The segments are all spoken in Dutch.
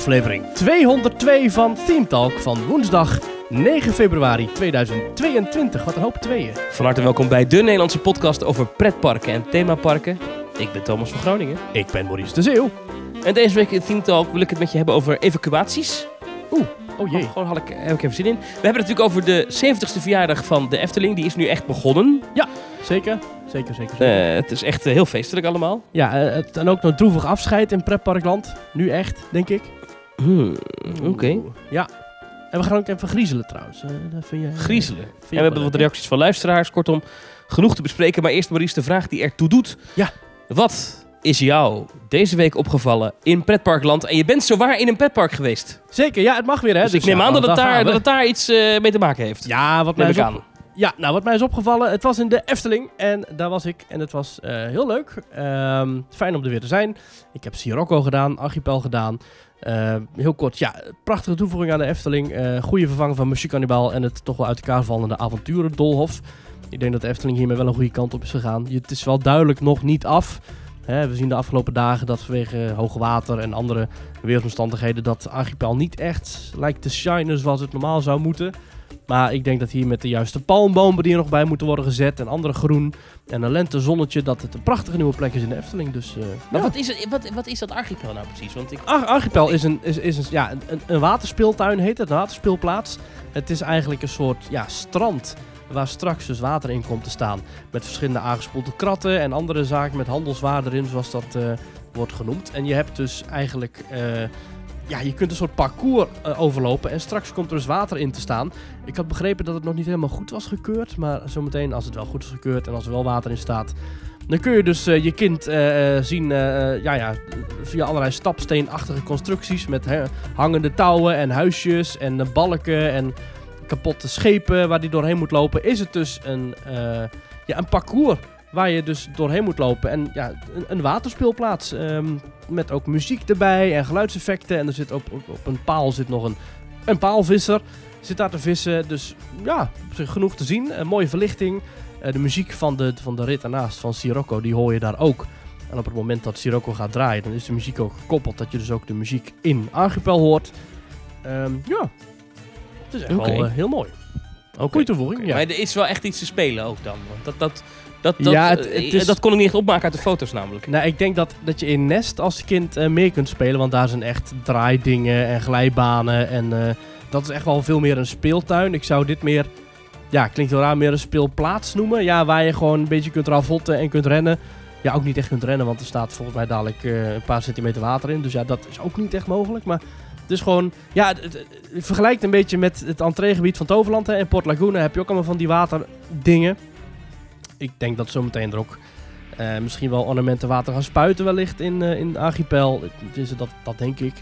aflevering 202 van Theme Talk van woensdag 9 februari 2022. Wat een hoop tweeën. Van harte welkom bij de Nederlandse podcast over pretparken en themaparken. Ik ben Thomas van Groningen. Ik ben Maurice de Zeeuw. En deze week in Theme Talk wil ik het met je hebben over evacuaties. Oeh, oh jee. Gewoon had ik, heb ik even zin in. We hebben het natuurlijk over de 70ste verjaardag van de Efteling. Die is nu echt begonnen. Zeker, zeker, zeker. zeker. Eh, het is echt eh, heel feestelijk allemaal. ja, eh, het, en ook nog droevig afscheid in pretparkland. Nu echt, denk ik. Hmm, Oké. Ja. En we gaan ook even griezelen trouwens. Eh, dat vind je, Griezelen. vind je En we hebben wat reacties van luisteraars. Kortom, genoeg te bespreken. Maar eerst Maurice de vraag die ertoe doet. Ja. Wat is jou deze week opgevallen in pretparkland? En je bent zowaar in een pretpark geweest. Zeker, ja, het mag weer hè. Dus, ik neem ja, aan dat het, daar dat het daar iets eh, mee te maken heeft. Ja, wat mij, Neem is aan. ja, nou, wat mij is opgevallen, het was in de Efteling en daar was ik en het was eh, heel leuk. Ehm, fijn om er weer te zijn. Ik heb Sirocco gedaan, Archipel gedaan. Eh, heel kort, ja, prachtige toevoeging aan de Efteling. Eh goede vervanging van Monsieur Cannibal en het toch wel uit elkaar vallende avonturen Dolhof. Ik denk dat de Efteling hiermee wel een goede kant op is gegaan. Het is wel duidelijk nog niet af. Hè, we zien de afgelopen dagen dat vanwege hoog water en andere weersomstandigheden dat Archipel niet echt lijkt te shinen zoals het normaal zou moeten. Maar ik denk dat hier met de juiste palmbomen die er nog bij moeten worden gezet en andere groen en een lentezonnetje dat het een prachtige nieuwe plek is in de Efteling. Dus eh, Maar ja. wat, is het, wat, wat is dat archipel nou precies? Want ik, Ar- Archipel is, een, is, is een, ja, een- een, waterspeeltuin heet het, een waterspeelplaats. Het is eigenlijk een soort ja, strand waar straks dus water in komt te staan. Met verschillende aangespoelde kratten en andere zaken met handelswaar erin, zoals dat eh, wordt genoemd. En je hebt dus eigenlijk... eh, ja, je kunt een soort parcours eh, overlopen en straks komt er dus water in te staan. Ik had begrepen dat het nog niet helemaal goed was gekeurd, maar zometeen als het wel goed is gekeurd en als er wel water in staat, dan kun je dus eh, je kind eh, zien ja, ja, via allerlei stapsteenachtige constructies met hangende touwen en huisjes en balken en kapotte schepen waar die doorheen moet lopen. Is het dus een, ja, een parcours waar je dus doorheen moet lopen. En ja, een, een waterspeelplaats ehm, met ook muziek erbij en geluidseffecten. En er zit op, op, op een paal zit nog een, een paalvisser. Zit daar te vissen. Dus ja, op zich genoeg te zien. Een mooie verlichting. Eh, de muziek van de, van de rit ernaast van Sirocco, die hoor je daar ook. En op het moment dat Sirocco gaat draaien, dan is de muziek ook gekoppeld. Dat je dus ook de muziek in Archipel hoort. Ehm, ja, het is echt wel eh, heel mooi. Oké. Goeie toevoeging, ja. Maar er is wel echt iets te spelen ook dan. Want dat, dat, dat, dat, Ja, het- eh, het is- dat kon ik niet echt opmaken uit de foto's namelijk. Nou, ik denk dat, dat je in Nest als kind eh, meer kunt spelen. Want daar zijn echt draaidingen en glijbanen. En eh, dat is echt wel veel meer een speeltuin. Ik zou dit meer, ja, klinkt heel raar, meer een speelplaats noemen. Ja, waar je gewoon een beetje kunt ravotten en kunt rennen. Ja, ook niet echt kunt rennen, want er staat volgens mij dadelijk een paar centimeter water in. Dus ja, dat is ook niet echt mogelijk. Maar het is gewoon, ja, het, het, het vergelijkt een beetje met het entreegebied van Toverland. Hè. In Port Laguna heb je ook allemaal van die waterdingen. Ik denk dat zometeen er ook eh, misschien wel ornamenten water gaan spuiten wellicht in, eh in de archipel. Dat, dat denk ik.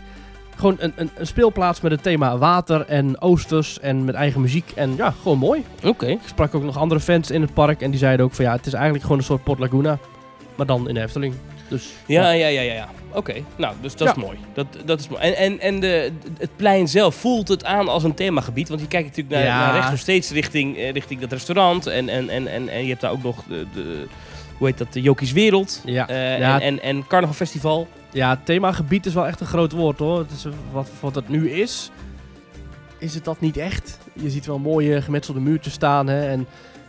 Gewoon een, een, een speelplaats met het thema water en oosters en met eigen muziek. En ja, gewoon mooi. Oké. Ik sprak ook nog andere fans in het park en die zeiden ook van ja, het is eigenlijk gewoon een soort Port Laguna. Maar dan in de Efteling. Dus Ja, ja, ja, ja. ja. Oké, nou, dus dat is mooi. Dat, dat is mooi. En, en, en de, het plein zelf voelt het aan als een themagebied. Want je kijkt natuurlijk naar, Ja. naar rechts nog steeds richting, eh, richting dat restaurant. En, en, en, en, en je hebt daar ook nog de, de hoe heet dat, de Jokies Wereld. Ja. Eh, Ja. en, en, en Carnaval Festival. Ja, themagebied is wel echt een groot woord hoor. Het is, eh, wat, wat het nu is, is het dat niet echt. Je ziet wel mooie gemetselde muurtjes staan. Hè, en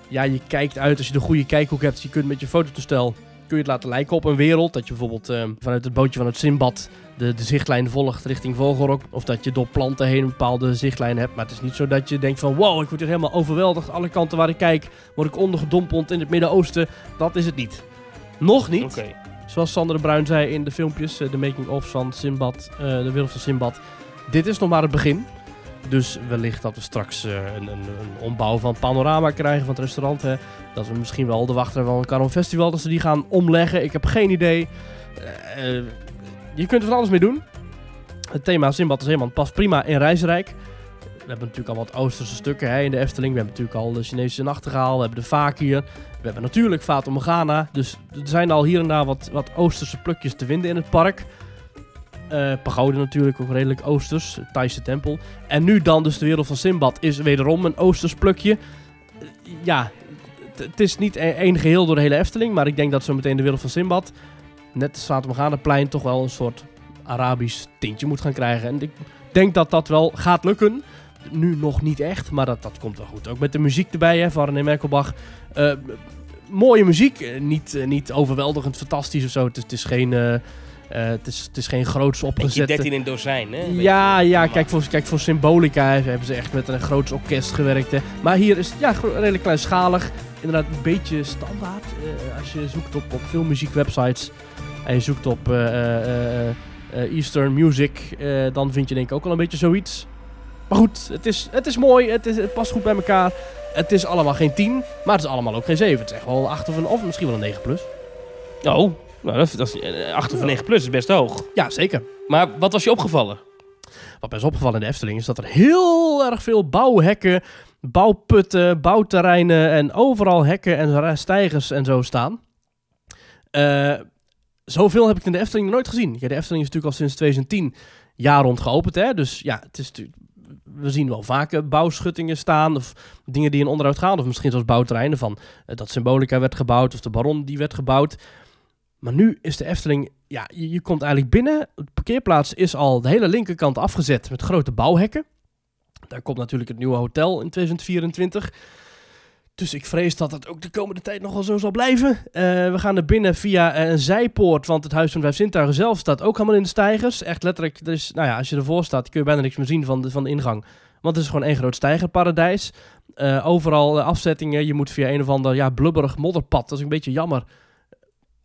ja, je kijkt uit als je de goede kijkhoek hebt. Je kunt met je fototoestel kun je het laten lijken op een wereld. Dat je bijvoorbeeld eh, vanuit het bootje van het Simbad de, de zichtlijn volgt richting Vogelrok. Of dat je door planten heen een bepaalde zichtlijn hebt. Maar het is niet zo dat je denkt van wow, ik word hier helemaal overweldigd. Alle kanten waar ik kijk word ik ondergedompeld in het Midden-Oosten. Dat is het niet. Nog niet. Zoals Sander de Bruin zei in de filmpjes, eh, de making-ofs van Simbad, eh, de wereld van Simbad. Dit is nog maar het begin. Dus wellicht dat we straks eh, een, een, een ombouw van panorama krijgen van het restaurant. Hè. Dat we misschien wel de wachter van een Carnaval Festival, dat ze die gaan omleggen. Ik heb geen idee. Eh, eh, je kunt er van alles mee doen. Het thema Simbad is helemaal past prima in Reisrijk. We hebben natuurlijk al wat Oosterse stukken hè, in de Efteling. We hebben natuurlijk al de Chinese nachtegaal. We hebben de Fakir. We hebben natuurlijk Fata Morgana. Dus er zijn al hier en daar wat, wat Oosterse plukjes te vinden in het park. Eh pagode natuurlijk, ook redelijk Oosters. Thaise tempel. En nu dan dus de wereld van Simbad is wederom een Oosters plukje. Eh, ja, het- is niet e- één geheel door de hele Efteling. Maar ik denk dat zo meteen de wereld van Simbad, net Morgana plein, toch wel een soort Arabisch tintje moet gaan krijgen. En ik denk dat dat wel gaat lukken. Nu nog niet echt, maar dat, dat komt wel goed. Ook met de muziek erbij hè, van René Merkelbach. Eh, mooie muziek. Niet, niet overweldigend fantastisch of zo. Het het is geen... eh, het, is, het is geen groots opgezette... 13 in dozijn, hè? Ja, ja kijk, voor, kijk, voor Symbolica hebben ze echt met een groot orkest gewerkt. Hè. Maar hier is het ja, redelijk kleinschalig. Inderdaad, een beetje standaard. Eh, als je zoekt op, op veel muziekwebsites en je zoekt op eh, Eastern Music, dan vind je denk ik ook wel een beetje zoiets. Maar goed, het is, het is mooi, het, is, het past goed bij elkaar. Het is allemaal geen 10, maar het is allemaal ook geen 7. Het is echt wel een 8 of, een, of misschien wel een 9 plus. Oh, nou, dat, dat is eh, 8 of 9 plus is best hoog. Ja, zeker. Maar wat was je opgevallen? Wat mij is opgevallen in de Efteling is dat er heel erg veel bouwhekken, bouwputten, bouwterreinen en overal hekken en stijgers en zo staan. Eh, zoveel heb ik in de Efteling nog nooit gezien. Ja, de Efteling is natuurlijk al sinds 2010 jaar rond geopend. Hè? Dus ja, het is we zien wel vaker bouwschuttingen staan of dingen die in onderhoud gaan. Of misschien zelfs bouwterreinen van eh, dat Symbolica werd gebouwd of de Baron die werd gebouwd. Maar nu is de Efteling, ja, je, je komt eigenlijk binnen. De parkeerplaats is al de hele linkerkant afgezet met grote bouwhekken. Daar komt natuurlijk het nieuwe hotel in 2024. Dus ik vrees dat het ook de komende tijd nog wel zo zal blijven. Eh, we gaan er binnen via eh, een zijpoort, want het Huis van Vijf Zintuigen zelf staat ook helemaal in de stijgers. Echt letterlijk, er is, nou ja, als je ervoor staat kun je bijna niks meer zien van de, van de ingang. Want het is gewoon één groot stijgerparadijs. Eh, overal afzettingen, je moet via een of ander ja, blubberig modderpad. Dat is een beetje jammer.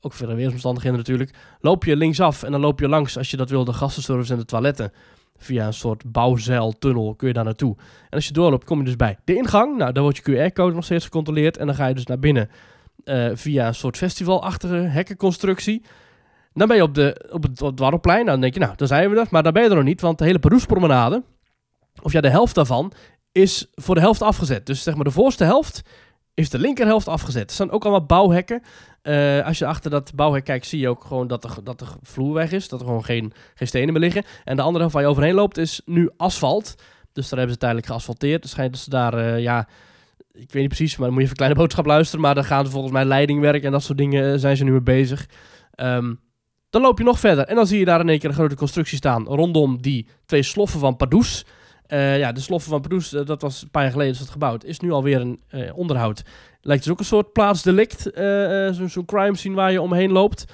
Ook verder weersomstandigheden natuurlijk. Loop je linksaf en dan loop je langs, als je dat wil, de gastenservice en de toiletten. Via een soort bouwzeiltunnel kun je daar naartoe. En als je doorloopt, kom je dus bij de ingang. Nou, daar wordt je QR-code nog steeds gecontroleerd. En dan ga je dus naar binnen eh, via een soort festivalachtige hekkenconstructie. Dan ben je op, de, op het, op. Nou, dan denk je, nou, dan zijn we er. Maar daar ben je er nog niet, want de hele Paroespromenade, of ja, de helft daarvan, is voor de helft afgezet. Dus zeg maar de voorste helft is de linkerhelft afgezet. Er staan ook allemaal bouwhekken. Eh, als je achter dat bouwhek kijkt, zie je ook gewoon dat de, dat de vloer weg is. Dat er gewoon geen, geen stenen meer liggen. En de andere helft waar je overheen loopt is nu asfalt. Dus daar hebben ze tijdelijk geasfalteerd. Het schijnt dat ze daar, eh, ja, ik weet niet precies, maar dan moet je even een kleine boodschap luisteren. Maar dan gaan ze volgens mij leidingwerk en dat soort dingen eh, zijn ze nu mee bezig. Ehm, dan loop je nog verder en dan zie je daar in één keer een grote constructie staan rondom die twee sloffen van Pardoes. Eh, ja, de sloffen van Pardoes, eh, dat was een paar jaar geleden is dat gebouwd, is nu alweer een eh, onderhoud. Lijkt dus ook een soort plaatsdelict, zo'n zo'n crime scene waar je omheen loopt.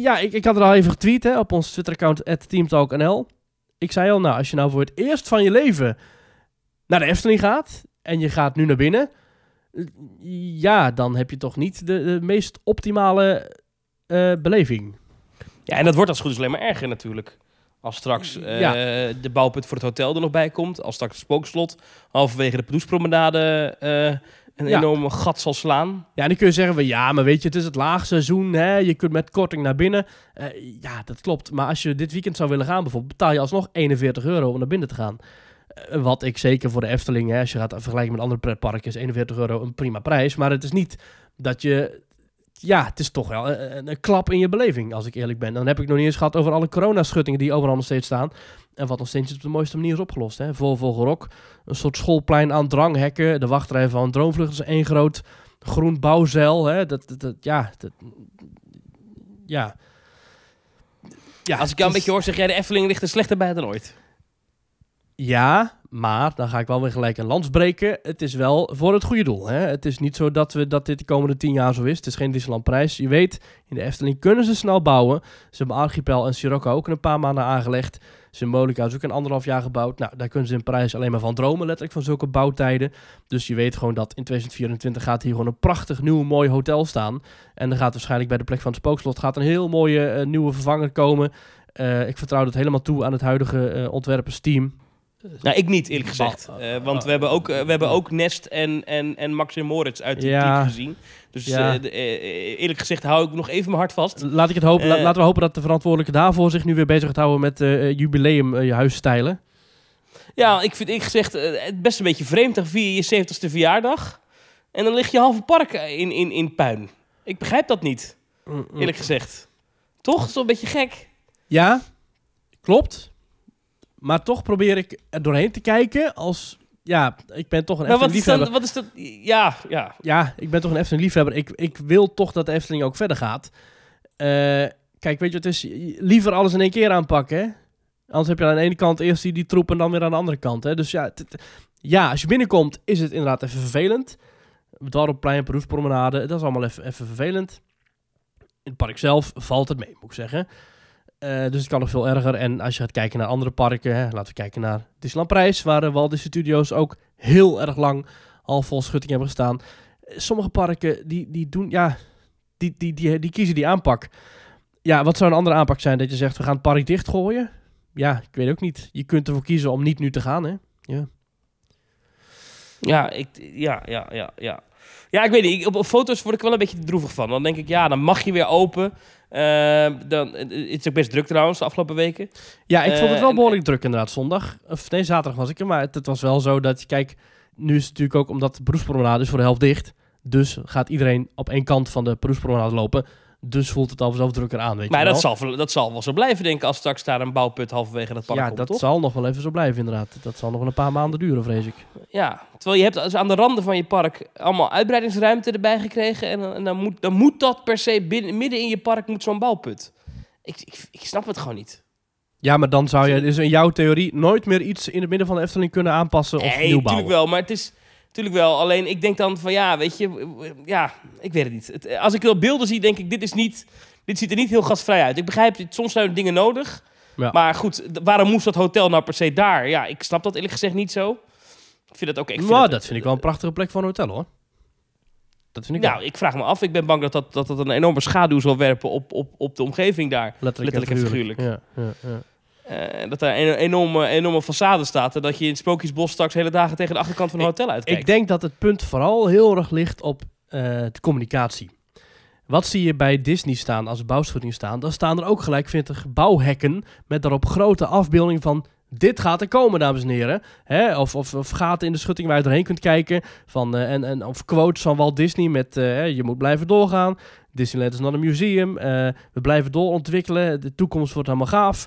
Ja, ik, ik had er al even getweet hè, op ons Twitter-account, teamtalknl. Ik zei al, nou, als je nou voor het eerst van je leven naar de Efteling gaat en je gaat nu naar binnen, ja, dan heb je toch niet de, de meest optimale beleving. Ja, en dat wordt als goed is alleen maar erger natuurlijk. Als straks eh, Ja. de bouwput voor het hotel er nog bij komt. Als straks het spookslot halverwege de Padoespromenade eh een Ja. enorme gat zal slaan. Ja, en dan kun je zeggen, van, ja, maar weet je, het is het laagseizoen, hè, je kunt met korting naar binnen. Eh, ja, dat klopt. Maar als je dit weekend zou willen gaan bijvoorbeeld, betaal je alsnog 41 euro om naar binnen te gaan. Wat ik zeker voor de Efteling, hè, als je gaat vergelijken met andere pretparken, is 41 euro een prima prijs. Maar het is niet dat je... Ja, het is toch wel een, klap in je beleving, als ik eerlijk ben. Dan heb ik nog niet eens gehad over alle coronaschuttingen die overal nog steeds staan. En wat nog steeds op de mooiste manier is opgelost. Hè. Vol Vogelrok, een soort schoolplein aan dranghekken. De wachtrij van Droomvlucht is één groot groen bouwzeil. Hè. Dat, dat, dat- ja, dat, ja. ja. Als ik jou een beetje hoor, zeg jij de Efteling ligt er slechter bij dan ooit. Ja, maar dan ga ik wel weer gelijk een lans breken. Het is wel voor het goede doel. Hè? Het is niet zo dat, we, dat dit de komende tien jaar zo is. Het is geen Disneyland prijs. Je weet, in de Efteling kunnen ze snel bouwen. Ze hebben Archipel en Sirocco ook in een paar maanden aangelegd. Symbolica is ook in anderhalf jaar gebouwd. Nou, daar kunnen ze in Parijs alleen maar van dromen, letterlijk, van zulke bouwtijden. Dus je weet gewoon dat in 2024 gaat hier gewoon een prachtig nieuw mooi hotel staan. En dan gaat waarschijnlijk bij de plek van het spookslot gaat een heel mooie eh, nieuwe vervanger komen. Eh, ik vertrouw het helemaal toe aan het huidige eh, ontwerpersteam. Nou, ik niet, eerlijk gezegd. Eh, want we hebben ook, eh, we hebben ook Nest en, en, en Max en Moritz uit die Ja. gezien. Dus Ja. eh, eerlijk gezegd hou ik nog even mijn hart vast. Laat ik het hopen, la- laten we hopen dat de verantwoordelijke daarvoor zich nu weer bezig gaat houden met eh jubileum eh, je huisstijlen. Ja, ik vind ik gezegd het best een beetje vreemd. Dan vier je je 70ste verjaardag. En dan lig je halve park in, in, in puin. Ik begrijp dat niet, eerlijk gezegd. Toch? Zo'n beetje gek. Ja, klopt. Maar toch probeer ik er doorheen te kijken als... Ja, ik ben toch een Maar Efteling liefhebber. wat is dat? Ja, ja. Ja, ik ben toch een Efteling liefhebber. Ik, ik wil toch dat de Efteling ook verder gaat. Eh, kijk, weet je, het is liever alles in één keer aanpakken, hè? Anders heb je aan de ene kant eerst die, die troep en dan weer aan de andere kant, hè? Dus ja, ja, als je binnenkomt is het inderdaad even vervelend. Dorpplein, beroepspromenade, dat is allemaal even, even vervelend. In het park zelf valt het mee, moet ik zeggen. Eh, dus het kan nog veel erger. En als je gaat kijken naar andere parken, hè, laten we kijken naar Disneyland Prijs, waar de Walt Disney Studios ook heel erg lang al vol schutting hebben gestaan. Eh, Sommige parken die, die doen, ja, die, die, die, die kiezen die aanpak. Ja, wat zou een andere aanpak zijn? Dat je zegt, we gaan het park dichtgooien? Ja, ik weet ook niet. Je kunt ervoor kiezen om niet nu te gaan, hè? Ja. Ja, ik, ja, ja, ja, ja. Ja, ik weet niet. Op, op foto's word ik wel een beetje droevig van. Dan denk ik, ja, dan mag je weer open. Eh, dan, het is ook best druk trouwens de afgelopen weken. Ja, ik vond het Eh, wel en- behoorlijk druk inderdaad zondag. Of nee, zaterdag was ik er. Maar het, het was wel zo dat, kijk, nu is het natuurlijk ook omdat de beroepspromenade is voor de helft dicht. Dus gaat iedereen op één kant van de beroepspromenade lopen. Dus voelt het al vanzelf drukker aan, weet Maar je wel. dat zal, dat zal wel zo blijven, denk ik, als straks daar een bouwput halverwege dat park ja, komt, dat toch? zal nog wel even zo blijven inderdaad. Dat zal nog wel een paar maanden duren, vrees ik. Ja, terwijl je hebt dus aan de randen van je park allemaal uitbreidingsruimte erbij gekregen. En, dan- en dan, moet, dan moet dat per se binnen, midden in je park moet zo'n bouwput. Ik, ik, ik snap het gewoon niet. Ja, maar dan zou je dus in jouw theorie nooit meer iets in het midden van de Efteling kunnen aanpassen of nee, nieuw natuurlijk bouwen. wel. Maar het is natuurlijk wel. Alleen ik denk dan van ja, weet je, ja, ik weet het niet. Het, als ik wel beelden zie, denk ik, dit is niet. Dit ziet er niet heel gastvrij uit. Ik begrijp, het, soms zijn er dingen nodig. Ja. Maar goed, waarom moest dat hotel nou per se daar? Ja, ik snap dat eerlijk gezegd niet zo. Ik vind het ook. Ik vind Nou, dat vind ik wel een prachtige plek voor een hotel hoor. Dat vind ik Nou, wel. ik vraag me af. Ik ben bang dat dat, dat, dat een enorme schaduw zal werpen op, op, op de omgeving daar. Letterlijk, letterlijk en Ja, ja, ja. Eh, dat daar een enorme, enorme façade staat. En dat je in het Sprookjesbos straks hele dagen tegen de achterkant van een hotel uitkijkt. Ik denk dat het punt vooral heel erg ligt op eh, de communicatie. Wat zie je bij Disney staan als bouwschutting staan? Dan staan er ook gelijk 20 bouwhekken met daarop grote afbeelding van dit gaat er komen, dames en heren. Hè? Of, of, of gaten in de schutting waar je doorheen kunt kijken. Van, eh, en, en, of quotes van Walt Disney met je moet blijven doorgaan. Disneyland is not a museum. We blijven doorontwikkelen. De toekomst wordt helemaal gaaf.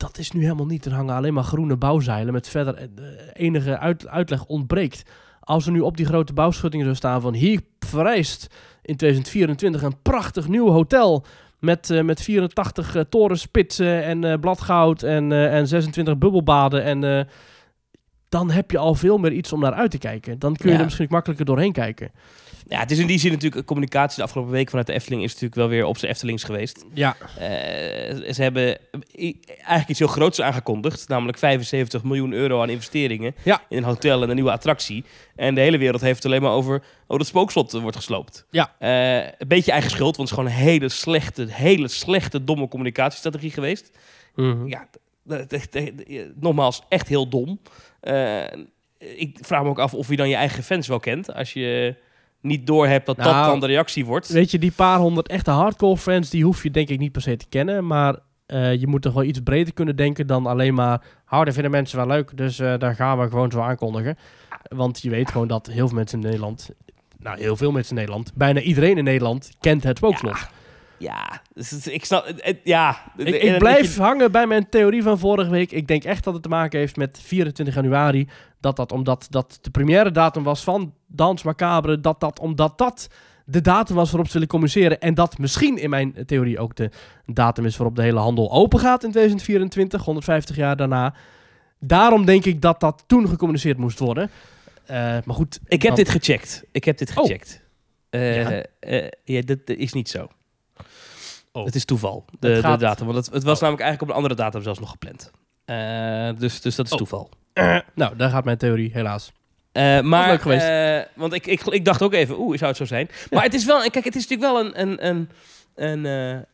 Dat is nu helemaal niet. Er hangen alleen maar groene bouwzeilen met verder eh, enige uit, uitleg ontbreekt. Als er nu op die grote bouwschuttingen zou staan van hier vereist in 2024 een prachtig nieuw hotel met, eh, met 84 eh, torenspitsen en bladgoud en, en 26 bubbelbaden en dan heb je al veel meer iets om naar uit te kijken. Dan kun je Ja. er misschien makkelijker doorheen kijken. Ja, het is in die zin natuurlijk... Communicatie de afgelopen week vanuit de Efteling... is natuurlijk wel weer op zijn Eftelings geweest. Ja, Eh, ze hebben eigenlijk iets heel groots aangekondigd. Namelijk 75 miljoen euro aan investeringen. Ja. In een hotel en een nieuwe attractie. En de hele wereld heeft het alleen maar over... Oh, dat spookslot eh, wordt gesloopt. Ja. Eh, een beetje eigen schuld. Want het is gewoon een hele slechte, hele slechte, domme communicatiestrategie geweest. Ja, d- d- d- nogmaals, echt heel dom. Ik vraag me ook af of je dan je eigen fans wel kent. Als je niet doorhebt dat dat Nou, dan de reactie wordt. Weet je, die paar honderd echte hardcore fans, die hoef je denk ik niet per se te kennen. Maar eh, je moet toch wel iets breder kunnen denken dan alleen maar... Dat vinden mensen wel leuk, dus eh daar gaan we gewoon zo aankondigen. Want je weet gewoon dat heel veel mensen in Nederland... Nou, heel veel mensen in Nederland. Bijna iedereen in Nederland kent het spookslot. Ja, dus het- ik snap... het- ja. Ik, blijf je- hangen bij mijn theorie van vorige week. Ik denk echt dat het te maken heeft met 24 januari. Dat dat omdat dat de première datum was van Dans Macabre. Dat dat omdat dat de datum was waarop ze willen communiceren. En dat misschien in mijn theorie ook de datum is waarop de hele handel open gaat in 2024. 150 jaar daarna. Daarom denk ik dat dat toen gecommuniceerd moest worden. Eh, maar goed. Ik heb dan- dit gecheckt. Ik heb dit Oh. gecheckt. Eh, Ja. eh, ja, dat dat is niet zo. Oh. Het is toeval, de, Het gaat- de datum. Want het, het was Oh. namelijk eigenlijk op een andere datum zelfs nog gepland. Eh, dus, dus dat is Oh. toeval. Nou, daar gaat mijn theorie helaas. Eh, maar, leuk geweest. eh, want ik, ik, ik dacht ook even, oeh, zou het zo zijn? Maar het is wel, kijk, het is natuurlijk wel een, een, een, een,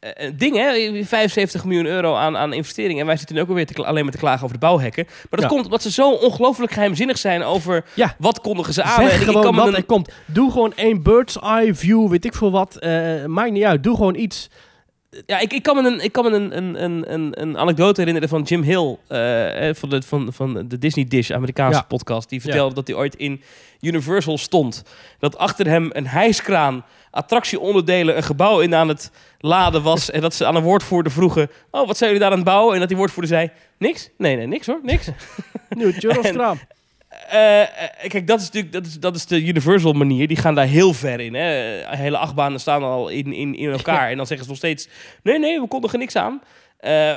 een ding, hè? 75 miljoen euro aan, aan investeringen. En wij zitten nu ook alweer te, alleen maar te klagen over de bouwhekken. Maar dat Ja. komt omdat ze zo ongelooflijk geheimzinnig zijn over Ja. wat kondigen ze aan. Zeg En ik- ik gewoon kan me wat een- er komt. Doe gewoon één bird's eye view, weet ik veel wat. Eh, maakt niet uit. Doe gewoon iets. Ja, ik, ik kan me, een, ik kan me een, een, een, een, een anekdote herinneren van Jim Hill eh, eh, van, de, van, van de Disney Dish, Amerikaanse Ja. podcast. Die vertelde dat hij ooit in Universal stond. Dat achter hem een hijskraan attractieonderdelen een gebouw in aan het laden was. en dat ze aan een woordvoerder vroegen, oh, wat zijn jullie daar aan het bouwen? En dat die woordvoerder zei, niks? Nee, nee, niks hoor, niks. Nieuw churroskraam. Eh, eh, kijk, dat is natuurlijk dat is, dat is de Universal manier. Die gaan daar heel ver in. Hè. Hele achtbanen staan al in, in, in elkaar. En dan zeggen ze nog steeds: nee, nee, we kondigen niks aan. Eh,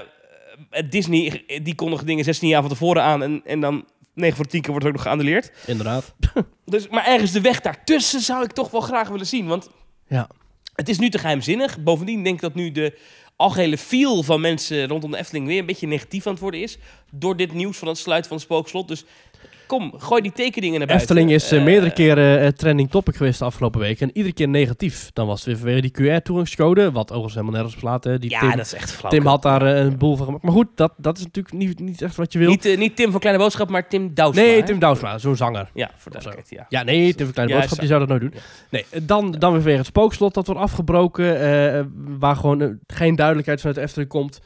Disney, die kondigen dingen 16 jaar van tevoren aan. En, en dan 9 voor 10 keer wordt het ook nog geannuleerd. Inderdaad. Dus, maar ergens de weg daartussen zou ik toch wel graag willen zien. Want Ja. het is nu te geheimzinnig. Bovendien denk ik dat nu de algehele feel van mensen rondom de Efteling weer een beetje negatief aan het worden is. Door dit nieuws van het sluiten van het spookslot. Dus kom, gooi die tekeningen naar buiten. Efteling is eh, Eh, meerdere keren eh, trending topic geweest de afgelopen week. En iedere keer negatief. Dan was het weer vanwege die QR-toegangscode. Wat overigens helemaal nergens hè. Die Ja, Tim, dat is echt flauw. Tim had daar een boel van gemaakt. Maar goed, dat, dat is natuurlijk niet, niet echt wat je wil. Niet, niet Tim van Kleine Boodschap, maar Tim Douwsma. nee, hè? Tim Douwsma, zo'n zanger. Ja, voor de ja. Ja, nee, Tim van Kleine Ja, Boodschap, die zou dat nooit doen. Nee, dan, dan weer weer het spookslot dat wordt afgebroken. waar gewoon geen duidelijkheid vanuit Efteling komt.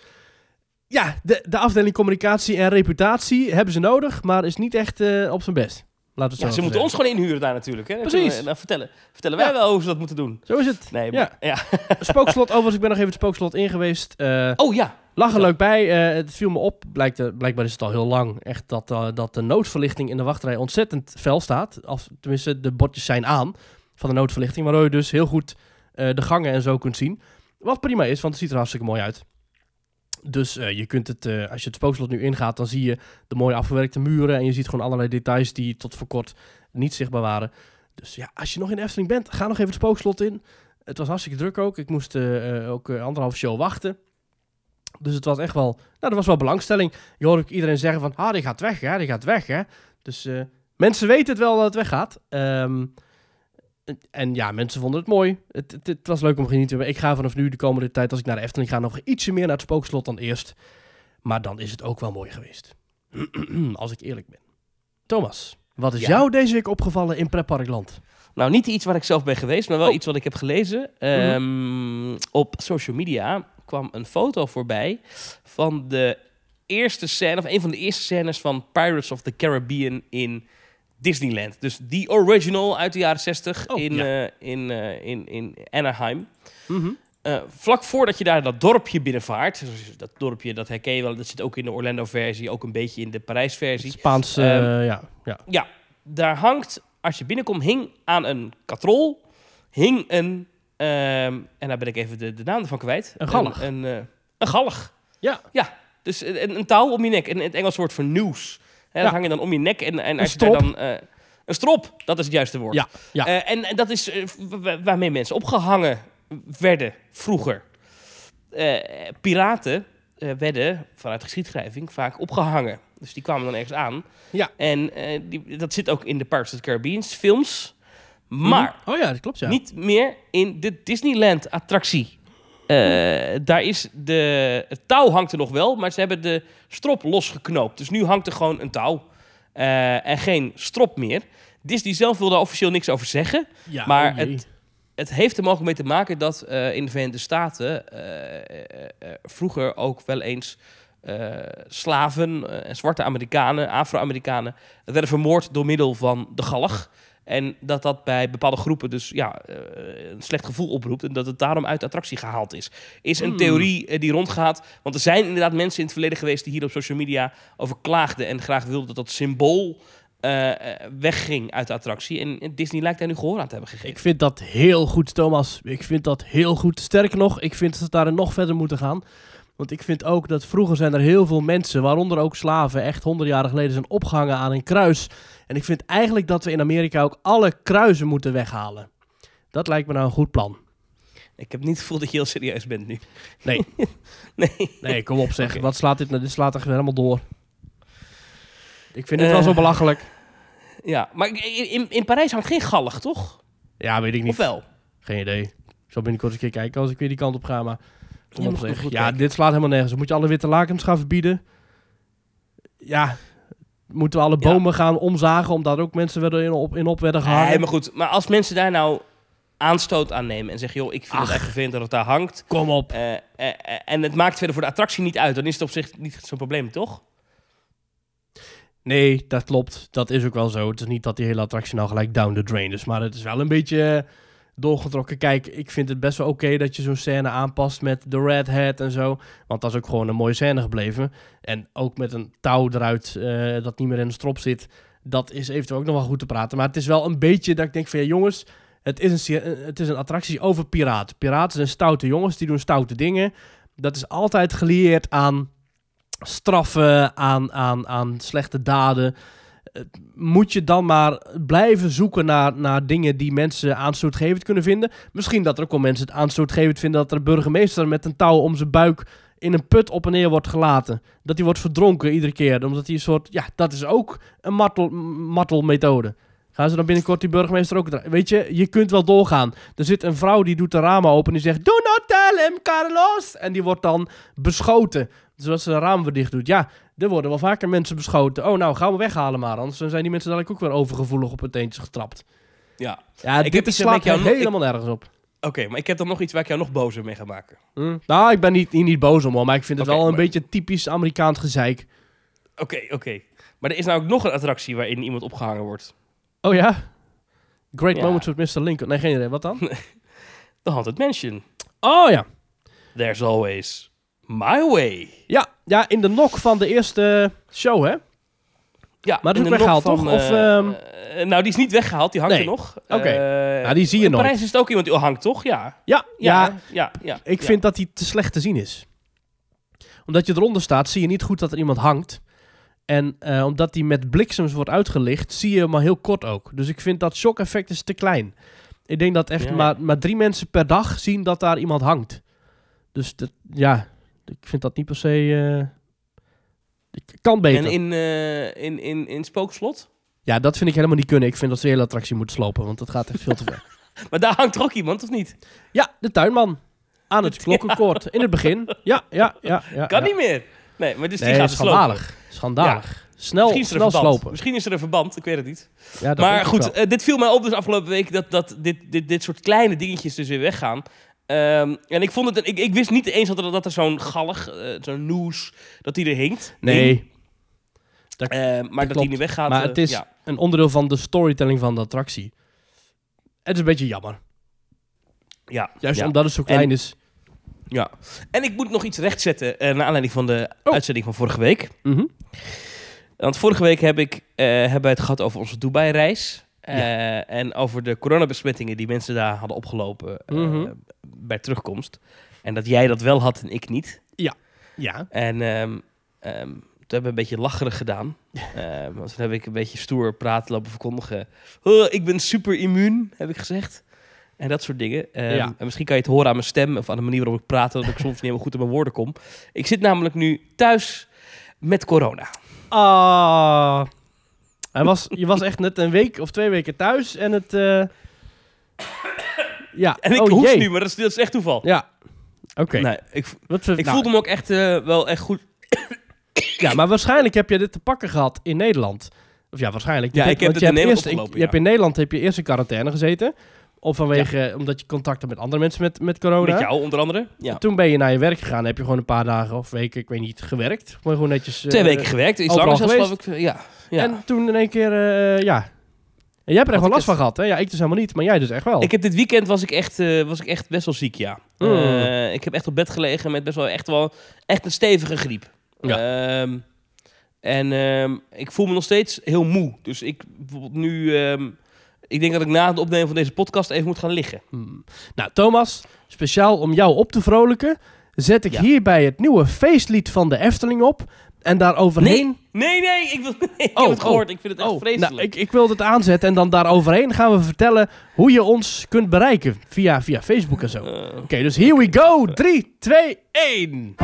Ja, de, de afdeling communicatie en reputatie hebben ze nodig, maar is niet echt eh, op zijn best. Laten we Ja, ze moeten ons gewoon inhuren daar natuurlijk. Hè? Dan Precies. we- Dan vertellen, vertellen wij Ja. wel hoe ze dat moeten doen. Zo is het. Nee, Ja. maar, ja. Spookslot, overigens, ik ben nog even het spookslot in geweest. Eh Oh ja. lag er leuk bij. Eh, het viel me op. Blijkt, eh, blijkbaar is het al heel lang. Echt dat, eh, dat de noodverlichting in de wachtrij ontzettend fel staat. Of tenminste, de bordjes zijn aan van de noodverlichting. Waardoor je dus heel goed eh, de gangen en zo kunt zien. Wat prima is, want het ziet er hartstikke mooi uit. Dus eh, je kunt het, eh, als je het spookslot nu ingaat, dan zie je de mooie afgewerkte muren. En je ziet gewoon allerlei details die tot voor kort niet zichtbaar waren. Dus ja, als je nog in Efteling bent, ga nog even het spookslot in. Het was hartstikke druk ook. Ik moest eh, ook anderhalf show wachten. Dus het was echt wel, nou, er was wel belangstelling. Je hoort ook iedereen zeggen van, ah, die gaat weg, hè, die gaat weg, hè. Dus mensen weten het wel dat het weggaat. Ehm, en, ja, mensen vonden het mooi. Het, het, het was leuk om te genieten. Ik ga vanaf nu de komende tijd, als ik naar de Efteling ga, nog ietsje meer naar het spookslot dan eerst. Maar dan is het ook wel mooi geweest. als ik eerlijk ben. Thomas, wat is Ja. jou deze week opgevallen in Pretparkland? Nou, niet iets waar ik zelf ben geweest, maar wel Oh. iets wat ik heb gelezen. Ehm, Op social media kwam een foto voorbij van de eerste scène, of een van de eerste scènes van Pirates of the Caribbean in Disneyland. Dus die original uit de jaren 60 Oh, in, ja. eh, in, eh, in, in Anaheim. Eh, vlak voordat je daar dat dorpje binnenvaart, dus dat dorpje dat herken je wel, dat zit ook in de Orlando-versie, ook een beetje in de Parijs-versie. Spaans, eh, Ehm, ja, ja. Ja, daar hangt, als je binnenkomt, hing aan een katrol, hing een, ehm, en daar ben ik even de, de naam ervan kwijt. Een galg. Een, een. Ja. Ja, dus een, een touw om je nek. En het Engels woord voor noose. Hè. Dat hang je dan om je nek. En, en als je daar dan... eh, een strop, dat is het juiste woord. Ja, ja. Eh, en, en dat is eh, wa- wa- waarmee mensen opgehangen werden vroeger. Piraten werden vanuit geschiedschrijving vaak opgehangen. Dus die kwamen dan ergens aan. Ja. En die, dat zit ook in de Pirates of the Caribbean films. Maar Mhm. Oh ja, dat klopt, ja. niet meer in de Disneyland attractie. Eh, daar is de, het touw hangt er nog wel, maar ze hebben de strop losgeknoopt. Dus nu hangt er gewoon een touw eh, en geen strop meer. Disney zelf wil daar officieel niks over zeggen. Ja, maar oh het, het heeft er mogelijk mee te maken dat eh, in de Verenigde Staten eh, eh, eh, vroeger ook wel eens eh, slaven eh, en zwarte Amerikanen, Afro-Amerikanen, werden vermoord door middel van de galg. En dat dat bij bepaalde groepen dus ja, eh, een slecht gevoel oproept. En dat het daarom uit de attractie gehaald is. Is een Hmm. theorie eh, die rondgaat. Want er zijn inderdaad mensen in het verleden geweest die hier op social media over klaagden. En graag wilden dat dat symbool eh, wegging uit de attractie. En Disney lijkt daar nu gehoor aan te hebben gegeven. Ik vind dat heel goed, Thomas. Ik vind dat heel goed. Sterker nog, ik vind dat ze daar nog verder moeten gaan. Want ik vind ook dat vroeger zijn er heel veel mensen, waaronder ook slaven, echt honderd jaar geleden zijn opgehangen aan een kruis. En ik vind eigenlijk dat we in Amerika ook alle kruisen moeten weghalen. Dat lijkt me nou een goed plan. Ik heb niet het gevoel dat je heel serieus bent nu. Nee. Nee. Nee, kom op zeg. Wat slaat dit nou? Dit slaat echt helemaal door. Ik vind Eh. wel zo belachelijk. Ja, maar in, in, Parijs hangt geen galg, toch? Ja, weet ik niet. Of wel? Geen idee. Ik zal binnenkort eens een keer kijken als ik weer die kant op ga. Maar Ja, goed- dit slaat helemaal nergens. Moet je alle witte lakens gaan verbieden? Ja. Moeten we alle Ja. bomen gaan omzagen omdat ook mensen werden in op, in op werden gehangen? Nee, maar goed. Maar als mensen daar nou aanstoot aan nemen en zeggen... joh, ik vind Ach. het echt vervelend dat het daar hangt... Kom op. eh, eh, eh, en het maakt verder voor de attractie niet uit... dan is het op zich niet zo'n probleem, toch? Nee, dat klopt. Dat is ook wel zo. Het is niet dat die hele attractie nou gelijk down the drain is. Maar het is wel een beetje doorgetrokken. Kijk, ik vind het best wel oké dat je zo'n scène aanpast met de Red Hat en zo. Want dat is ook gewoon een mooie scène gebleven. En ook met een touw eruit eh, dat niet meer in de strop zit. Dat is eventueel ook nog wel goed te praten. Maar het is wel een beetje dat ik denk van ja, jongens, het is een, eh, het is een attractie over piraten. Piraten zijn stoute jongens, die doen stoute dingen. Dat is altijd gelieerd aan straffen, aan, aan, aan slechte daden. Moet je dan maar blijven zoeken naar, naar dingen die mensen aanstootgevend kunnen vinden? Misschien dat er ook wel mensen het aanstootgevend vinden dat er een burgemeester met een touw om zijn buik in een put op en neer wordt gelaten. Dat hij wordt verdronken iedere keer. Omdat hij een soort. Ja, dat is ook een martel, m- martelmethode. Gaan ze dan binnenkort die burgemeester ook... Weet je, je kunt wel doorgaan. Er zit een vrouw die doet de ramen open en die zegt... Do not tell him, Carlos! En die wordt dan beschoten. Zodat ze de ramen weer dicht doet. Ja, er worden wel vaker mensen beschoten. Oh, nou, gaan we weghalen maar. Anders zijn die mensen dadelijk ook weer overgevoelig op hun teentjes getrapt. Ja. Ja, Ik dit slaat jou nog- helemaal nergens op. Oké, maar ik heb dan nog iets waar ik jou nog bozer mee ga maken. Hm? Nou, ik ben niet, hier niet boos om, hoor, maar ik vind het wel een beetje typisch Amerikaans gezeik. Oké, oké. Maar er is nou ook nog een attractie waarin iemand opgehangen wordt. Oh ja? Great Ja. Moments with Mr. Lincoln. Nee, geen idee. Wat dan? The Haunted Mansion. Oh ja. There's always my way. Ja, ja, in de nok van de eerste show, hè? Ja, Maar dat in is weggehaald, toch? van, Of, eh, ehm, eh, nou, die is niet weggehaald. Die hangt Nee. er nog. Oké. Eh, Ja, die zie je in nooit. Parijs is het ook iemand die hangt, toch? Ja. Ja, Ja, ja. ja, ja. Ik vind dat die te slecht te zien is. Omdat je eronder staat, zie je niet goed dat er iemand hangt. En eh, omdat die met bliksems wordt uitgelicht, zie je hem maar heel kort ook. Dus ik vind dat shock-effect is te klein. Ik denk dat echt Ja. maar, maar drie mensen per dag zien dat daar iemand hangt. Dus dat, ja, ik vind dat niet per se... ik kan beter. En in, eh, in, in, in Spookslot? Ja, dat vind ik helemaal niet kunnen. Ik vind dat ze de hele attractie moeten slopen, want dat gaat echt veel te ver. Maar daar hangt er ook iemand, of niet? Ja, de tuinman. Aan het klokkenkoord. In het begin. Ja, ja, ja. ja Kan ja. niet meer. Nee, maar dus die gaat slopen. schandalig. Schandalig. Snel, Misschien is, er snel een verband. slopen. Misschien is er een verband, ik weet het niet. Ja, maar goed, eh, dit viel mij op dus afgelopen week dat, dat dit, dit, dit soort kleine dingetjes dus weer weggaan. Ehm, en ik vond het, ik, ik wist niet eens dat er, dat er zo'n gallig, eh, zo'n noes, dat die er hinkt. nee, Hing. Eh, maar dat, die nu weggaat. maar het is ja. een onderdeel van de storytelling van de attractie. Het is een beetje jammer. Ja, Juist ja. omdat het zo klein En- is. ja. En ik moet nog iets rechtzetten eh naar aanleiding van de Oh. uitzending van vorige week. Mhm. Want vorige week heb ik, eh, hebben wij het gehad over onze Dubai-reis. Eh, En over de coronabesmettingen die mensen daar hadden opgelopen eh, Mhm. bij terugkomst. En dat jij dat wel had en ik niet. Ja. En ehm, ehm, toen hebben we een beetje lacherig gedaan. Want toen heb ik een beetje stoer praten lopen verkondigen. "Oh, ik ben super immuun, heb ik gezegd. En dat soort dingen. Ehm, Ja. En misschien kan je het horen aan mijn stem of aan de manier waarop ik praat... dat ik soms niet helemaal goed in mijn woorden kom. Ik zit namelijk nu thuis met corona. Ah. Hij was, je was echt net een week of twee weken thuis en het... eh, Ja, En ik oh, hoest nu, maar dat is, dat is echt toeval. Ja. Oké. Nee, ik, Wat ik nou, voelde me ook echt eh, wel echt goed. Ja, maar waarschijnlijk heb je dit te pakken gehad in Nederland. Of ja, waarschijnlijk. Ja, ik heb het in Nederland eerst, ik- opgelopen, Je hebt in Nederland heb je eerst in quarantaine gezeten. Of vanwege, omdat je contact hebt met andere mensen met, met corona. Met jou onder andere. Ja. Toen ben je naar je werk gegaan. heb je gewoon een paar dagen of weken, ik weet niet, gewerkt. Maar gewoon netjes... eh, Twee weken gewerkt, iets langer zelfs geloof ik. Ja. ja. En toen in één keer, eh, ja... En jij hebt er echt wel last van gehad, hè? Ja, ik dus helemaal niet, maar jij dus echt wel. Ik heb dit weekend was ik echt, eh, was ik echt best wel ziek, ja. Mm. Eh, ik heb echt op bed gelegen met best wel echt wel echt een stevige griep. Ehm, en ehm, ik voel me nog steeds heel moe. Dus ik bijvoorbeeld nu, ehm, ik denk dat ik na het opnemen van deze podcast even moet gaan liggen. Hmm. Nou, Thomas, speciaal om jou op te vrolijken... zet ik Ja. hierbij het nieuwe feestlied van de Efteling op... en daaroverheen... Nee, nee, ik, wil, ik Oh, heb het oh, gehoord. Ik vind het echt Oh, vreselijk. nou, ik, ik wilde het aanzetten en dan daaroverheen gaan we vertellen hoe je ons kunt bereiken via, via Facebook en zo. Oké, Eh, dus here we go. 3, 2, 1.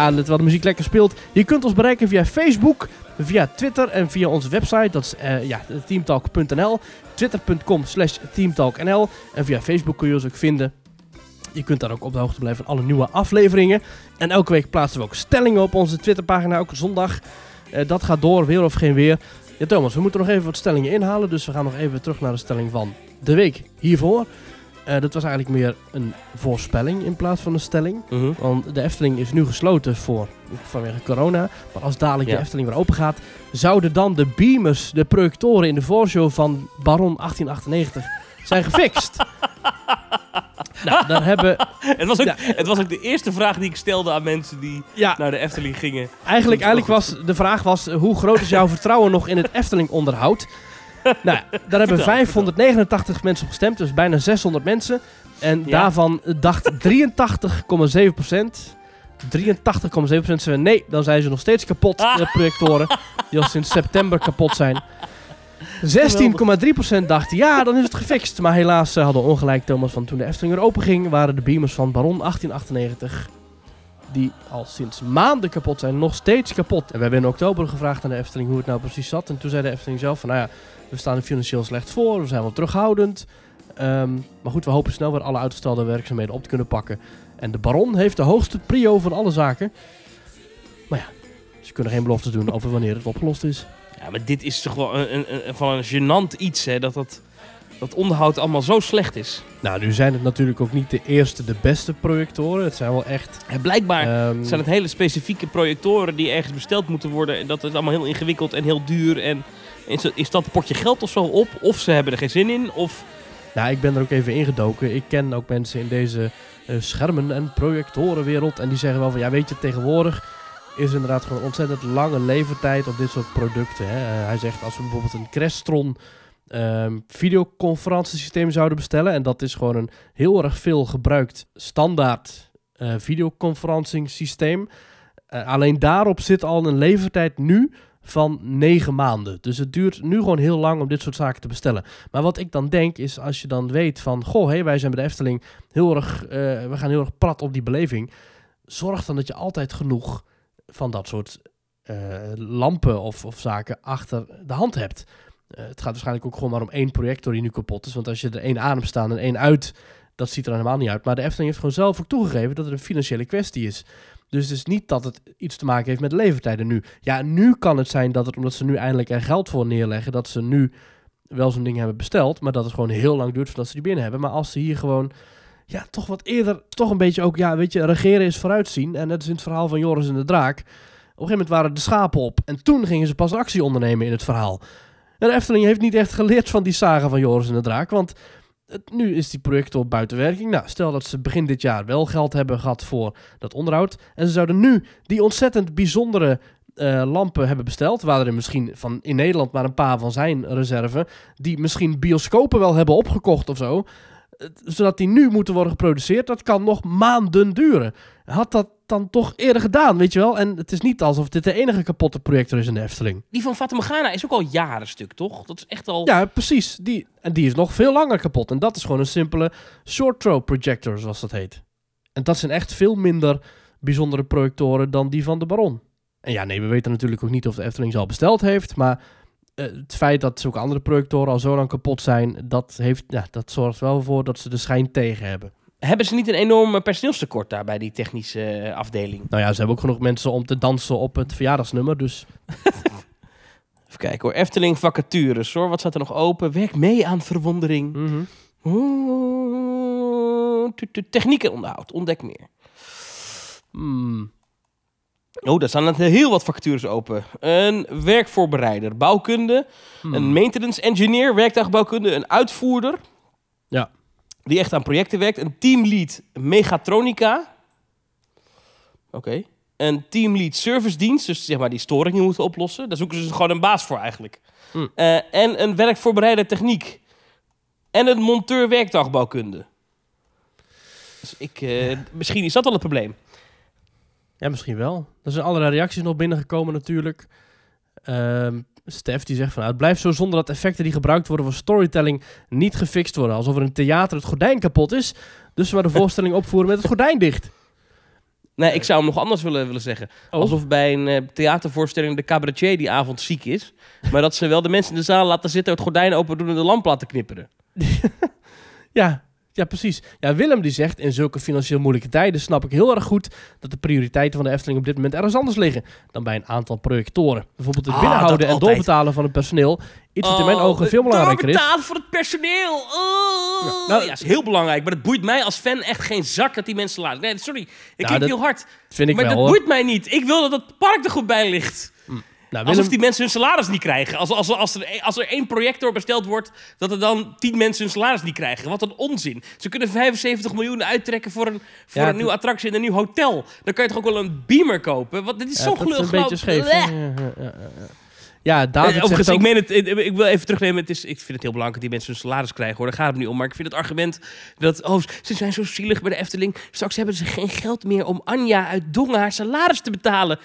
Ja, terwijl de muziek lekker speelt. Je kunt ons bereiken via Facebook, via Twitter en via onze website. Dat is eh, ja, teamtalk.nl. Twitter.com slash teamtalknl. En via Facebook kun je ons ook vinden. Je kunt daar ook op de hoogte blijven van alle nieuwe afleveringen. En elke week plaatsen we ook stellingen op onze Twitterpagina, ook zondag. Eh, dat gaat door, weer of geen weer. Ja, Thomas, we moeten nog even wat stellingen inhalen. Dus we gaan nog even terug naar de stelling van de week hiervoor. Eh, dat was eigenlijk meer een voorspelling in plaats van een stelling. Mhm. Want de Efteling is nu gesloten voor, vanwege corona. Maar als dadelijk Ja. de Efteling weer open gaat, zouden dan de beamers, de projectoren in de voorshow van Baron 1898 zijn gefixt. nou, daar hebben... Het, was ook, Ja. het was ook de eerste vraag die ik stelde aan mensen die Ja, naar de Efteling gingen. Eigenlijk, eigenlijk was de vraag was, hoe groot is jouw vertrouwen nog in het Efteling onderhoud? Nou, daar hebben Vertel, 589 mensen op gestemd, dus bijna 600 mensen. En Ja. daarvan dacht 83,7 procent. 83,7% zei nee, dan zijn ze nog steeds kapot, Ah. de projectoren. Die al sinds september kapot zijn. 16,3% dacht ja, dan is het gefixt. Maar helaas eh, hadden ongelijk, Thomas, van toen de Efteling weer open ging, waren de beamers van Baron 1898 die al sinds maanden kapot zijn, nog steeds kapot. En we hebben in oktober gevraagd aan de Efteling hoe het nou precies zat. En toen zei de Efteling zelf van, nou ja, we staan er financieel slecht voor, we zijn wel terughoudend. Ehm, maar goed, we hopen snel weer alle uitgestelde werkzaamheden op te kunnen pakken. En de Baron heeft de hoogste prio van alle zaken. Maar ja, ze kunnen geen beloftes doen over wanneer het opgelost is. Ja, maar dit is toch wel een, een, een- van een gênant iets, hè? Dat dat, dat onderhoud allemaal zo slecht is. Nou, nu zijn het natuurlijk ook niet de eerste, de beste projectoren. Het zijn wel echt... Blijkbaar ehm, zijn het hele specifieke projectoren die ergens besteld moeten worden. En dat is allemaal heel ingewikkeld en heel duur. En is, is dat potje geld of zo op? Of ze hebben er geen zin in? Of Nou, ik ben er ook even ingedoken. Ik ken ook mensen in deze eh, schermen- en projectorenwereld. En die zeggen wel van, ja weet je, tegenwoordig is inderdaad gewoon ontzettend lange levertijd op dit soort producten. Hè. Eh, hij zegt, als we bijvoorbeeld een Crestron ehm videoconferentiesysteem zouden bestellen... en dat is gewoon een heel erg veel gebruikt standaard eh videoconferencing eh, alleen daarop zit al een levertijd nu van negen maanden. Dus het duurt nu gewoon heel lang om dit soort zaken te bestellen. Maar wat ik dan denk is, als je dan weet van... Goh, hey, wij zijn bij de Efteling heel erg... eh, we gaan heel erg prat op die beleving. Zorg dan dat je altijd genoeg van dat soort eh, lampen of, of zaken achter de hand hebt. Eh, het gaat waarschijnlijk ook gewoon maar om één projector die nu kapot is. Want als je er één hebt staan en één uit... Dat ziet er helemaal niet uit. Maar de Efteling heeft gewoon zelf ook toegegeven dat het een financiële kwestie is. Dus het is niet dat het iets te maken heeft met de levertijden nu. Ja, nu kan het zijn dat het, omdat ze nu eindelijk er geld voor neerleggen, dat ze nu wel zo'n ding hebben besteld, maar dat het gewoon heel lang duurt voordat ze die binnen hebben. Maar als ze hier gewoon, ja, toch wat eerder, toch een beetje ook, ja, weet je, regeren is vooruitzien. En net is in het verhaal van Joris en de Draak. Op een gegeven moment waren de schapen op en toen gingen ze pas actie ondernemen in het verhaal. En de Efteling heeft niet echt geleerd van die saga van Joris en de Draak, want nu is die projector buiten werking. Nou, stel dat ze begin dit jaar wel geld hebben gehad voor dat onderhoud. En ze zouden nu die ontzettend bijzondere eh, lampen hebben besteld. Waar er misschien van in Nederland maar een paar van zijn reserve. Die misschien bioscopen wel hebben opgekocht of zo. Zodat die nu moeten worden geproduceerd. Dat kan nog maanden duren. Had dat dan toch eerder gedaan, weet je wel? En het is niet alsof dit de enige kapotte projector is in de Efteling. die van Morgana is ook al jaren stuk, toch? Dat is echt al... Ja, precies. Die, en die is nog veel langer kapot. En dat is gewoon een simpele short throw projector, zoals dat heet. En dat zijn echt veel minder bijzondere projectoren dan die van de Baron. En ja, nee, we weten natuurlijk ook niet of de Efteling ze al besteld heeft. Maar het feit dat zulke andere projectoren al zo lang kapot zijn, dat, heeft, ja, dat zorgt wel voor dat ze de schijn tegen hebben. Hebben ze niet een enorm eh, personeelstekort daar bij die technische eh, afdeling? Nou ja, ze hebben ook genoeg mensen om te dansen op het verjaardagsnummer. Dus Even kijken hoor. Efteling vacatures hoor. Wat staat er nog open? Werk mee aan verwondering. mhm. Oeh, tu- tu- Techniek en onderhoud. Ontdek meer. Hmm. Oh, daar staan er heel wat vacatures open. Een werkvoorbereider, bouwkunde, Hmm. een maintenance engineer, werktuigbouwkunde, een uitvoerder. Ja. Die echt aan projecten werkt. Een teamlead mechatronica. Oké. Een teamlead servicedienst, dus zeg maar die storingen moeten oplossen. Daar zoeken ze gewoon een baas voor eigenlijk. Hmm. Eh, en een werkvoorbereider techniek. En een monteur werktuigbouwkunde. Dus ik, eh, misschien is dat al het probleem. Ja, misschien wel. Er zijn allerlei reacties nog binnengekomen natuurlijk. Ehm Stef die zegt van... nou, Het blijft zo zonder dat effecten die gebruikt worden voor storytelling niet gefixt worden. Alsof er in een theater het gordijn kapot is. Dus we de voorstelling opvoeren met het gordijn dicht. Nee, ik zou hem nog anders willen, willen zeggen. Oh. Alsof bij een eh, theatervoorstelling de cabaretier die avond ziek is. Maar dat ze wel de mensen in de zaal laten zitten, het gordijn open doen en de lamp laten knipperen. Ja, Ja, precies. Ja, Willem die zegt, in zulke financieel moeilijke tijden snap ik heel erg goed dat de prioriteiten van de Efteling op dit moment ergens anders liggen dan bij een aantal projectoren. Bijvoorbeeld het Ah, binnenhouden en altijd. doorbetalen van het personeel. Iets wat in mijn Oh, ogen veel belangrijker is. Doorbetalen voor het personeel. Oh. Ja, Ja, nou- is heel belangrijk. Maar het boeit mij als fan echt geen zak dat die mensen laten. Nee, sorry. Ik Nou, klink dat heel hard. Vind ik maar wel dat hoor. boeit mij niet. Ik wil dat het park er goed bij ligt. Nou, Alsof die mensen hun salaris niet krijgen. Als, als, als, er, als er één projector besteld wordt, dat er dan tien mensen hun salaris niet krijgen. Wat een onzin. Ze kunnen 75 miljoen uittrekken voor een, voor Ja, een nieuwe attractie in een nieuw hotel. Dan kan je toch ook wel een beamer kopen? Want dit is ja, zo gelul een beetje scheef. Ja, David Eh, Overigens, ook... ik meen het, ik, ik wil even terugnemen. Het is, ik vind het heel belangrijk dat die mensen hun salaris krijgen. Hoor. Daar gaat het niet om. Maar ik vind het argument dat oh, ze zijn zo zielig bij de Efteling. Straks hebben ze geen geld meer om Anja uit Dongen haar salaris te betalen.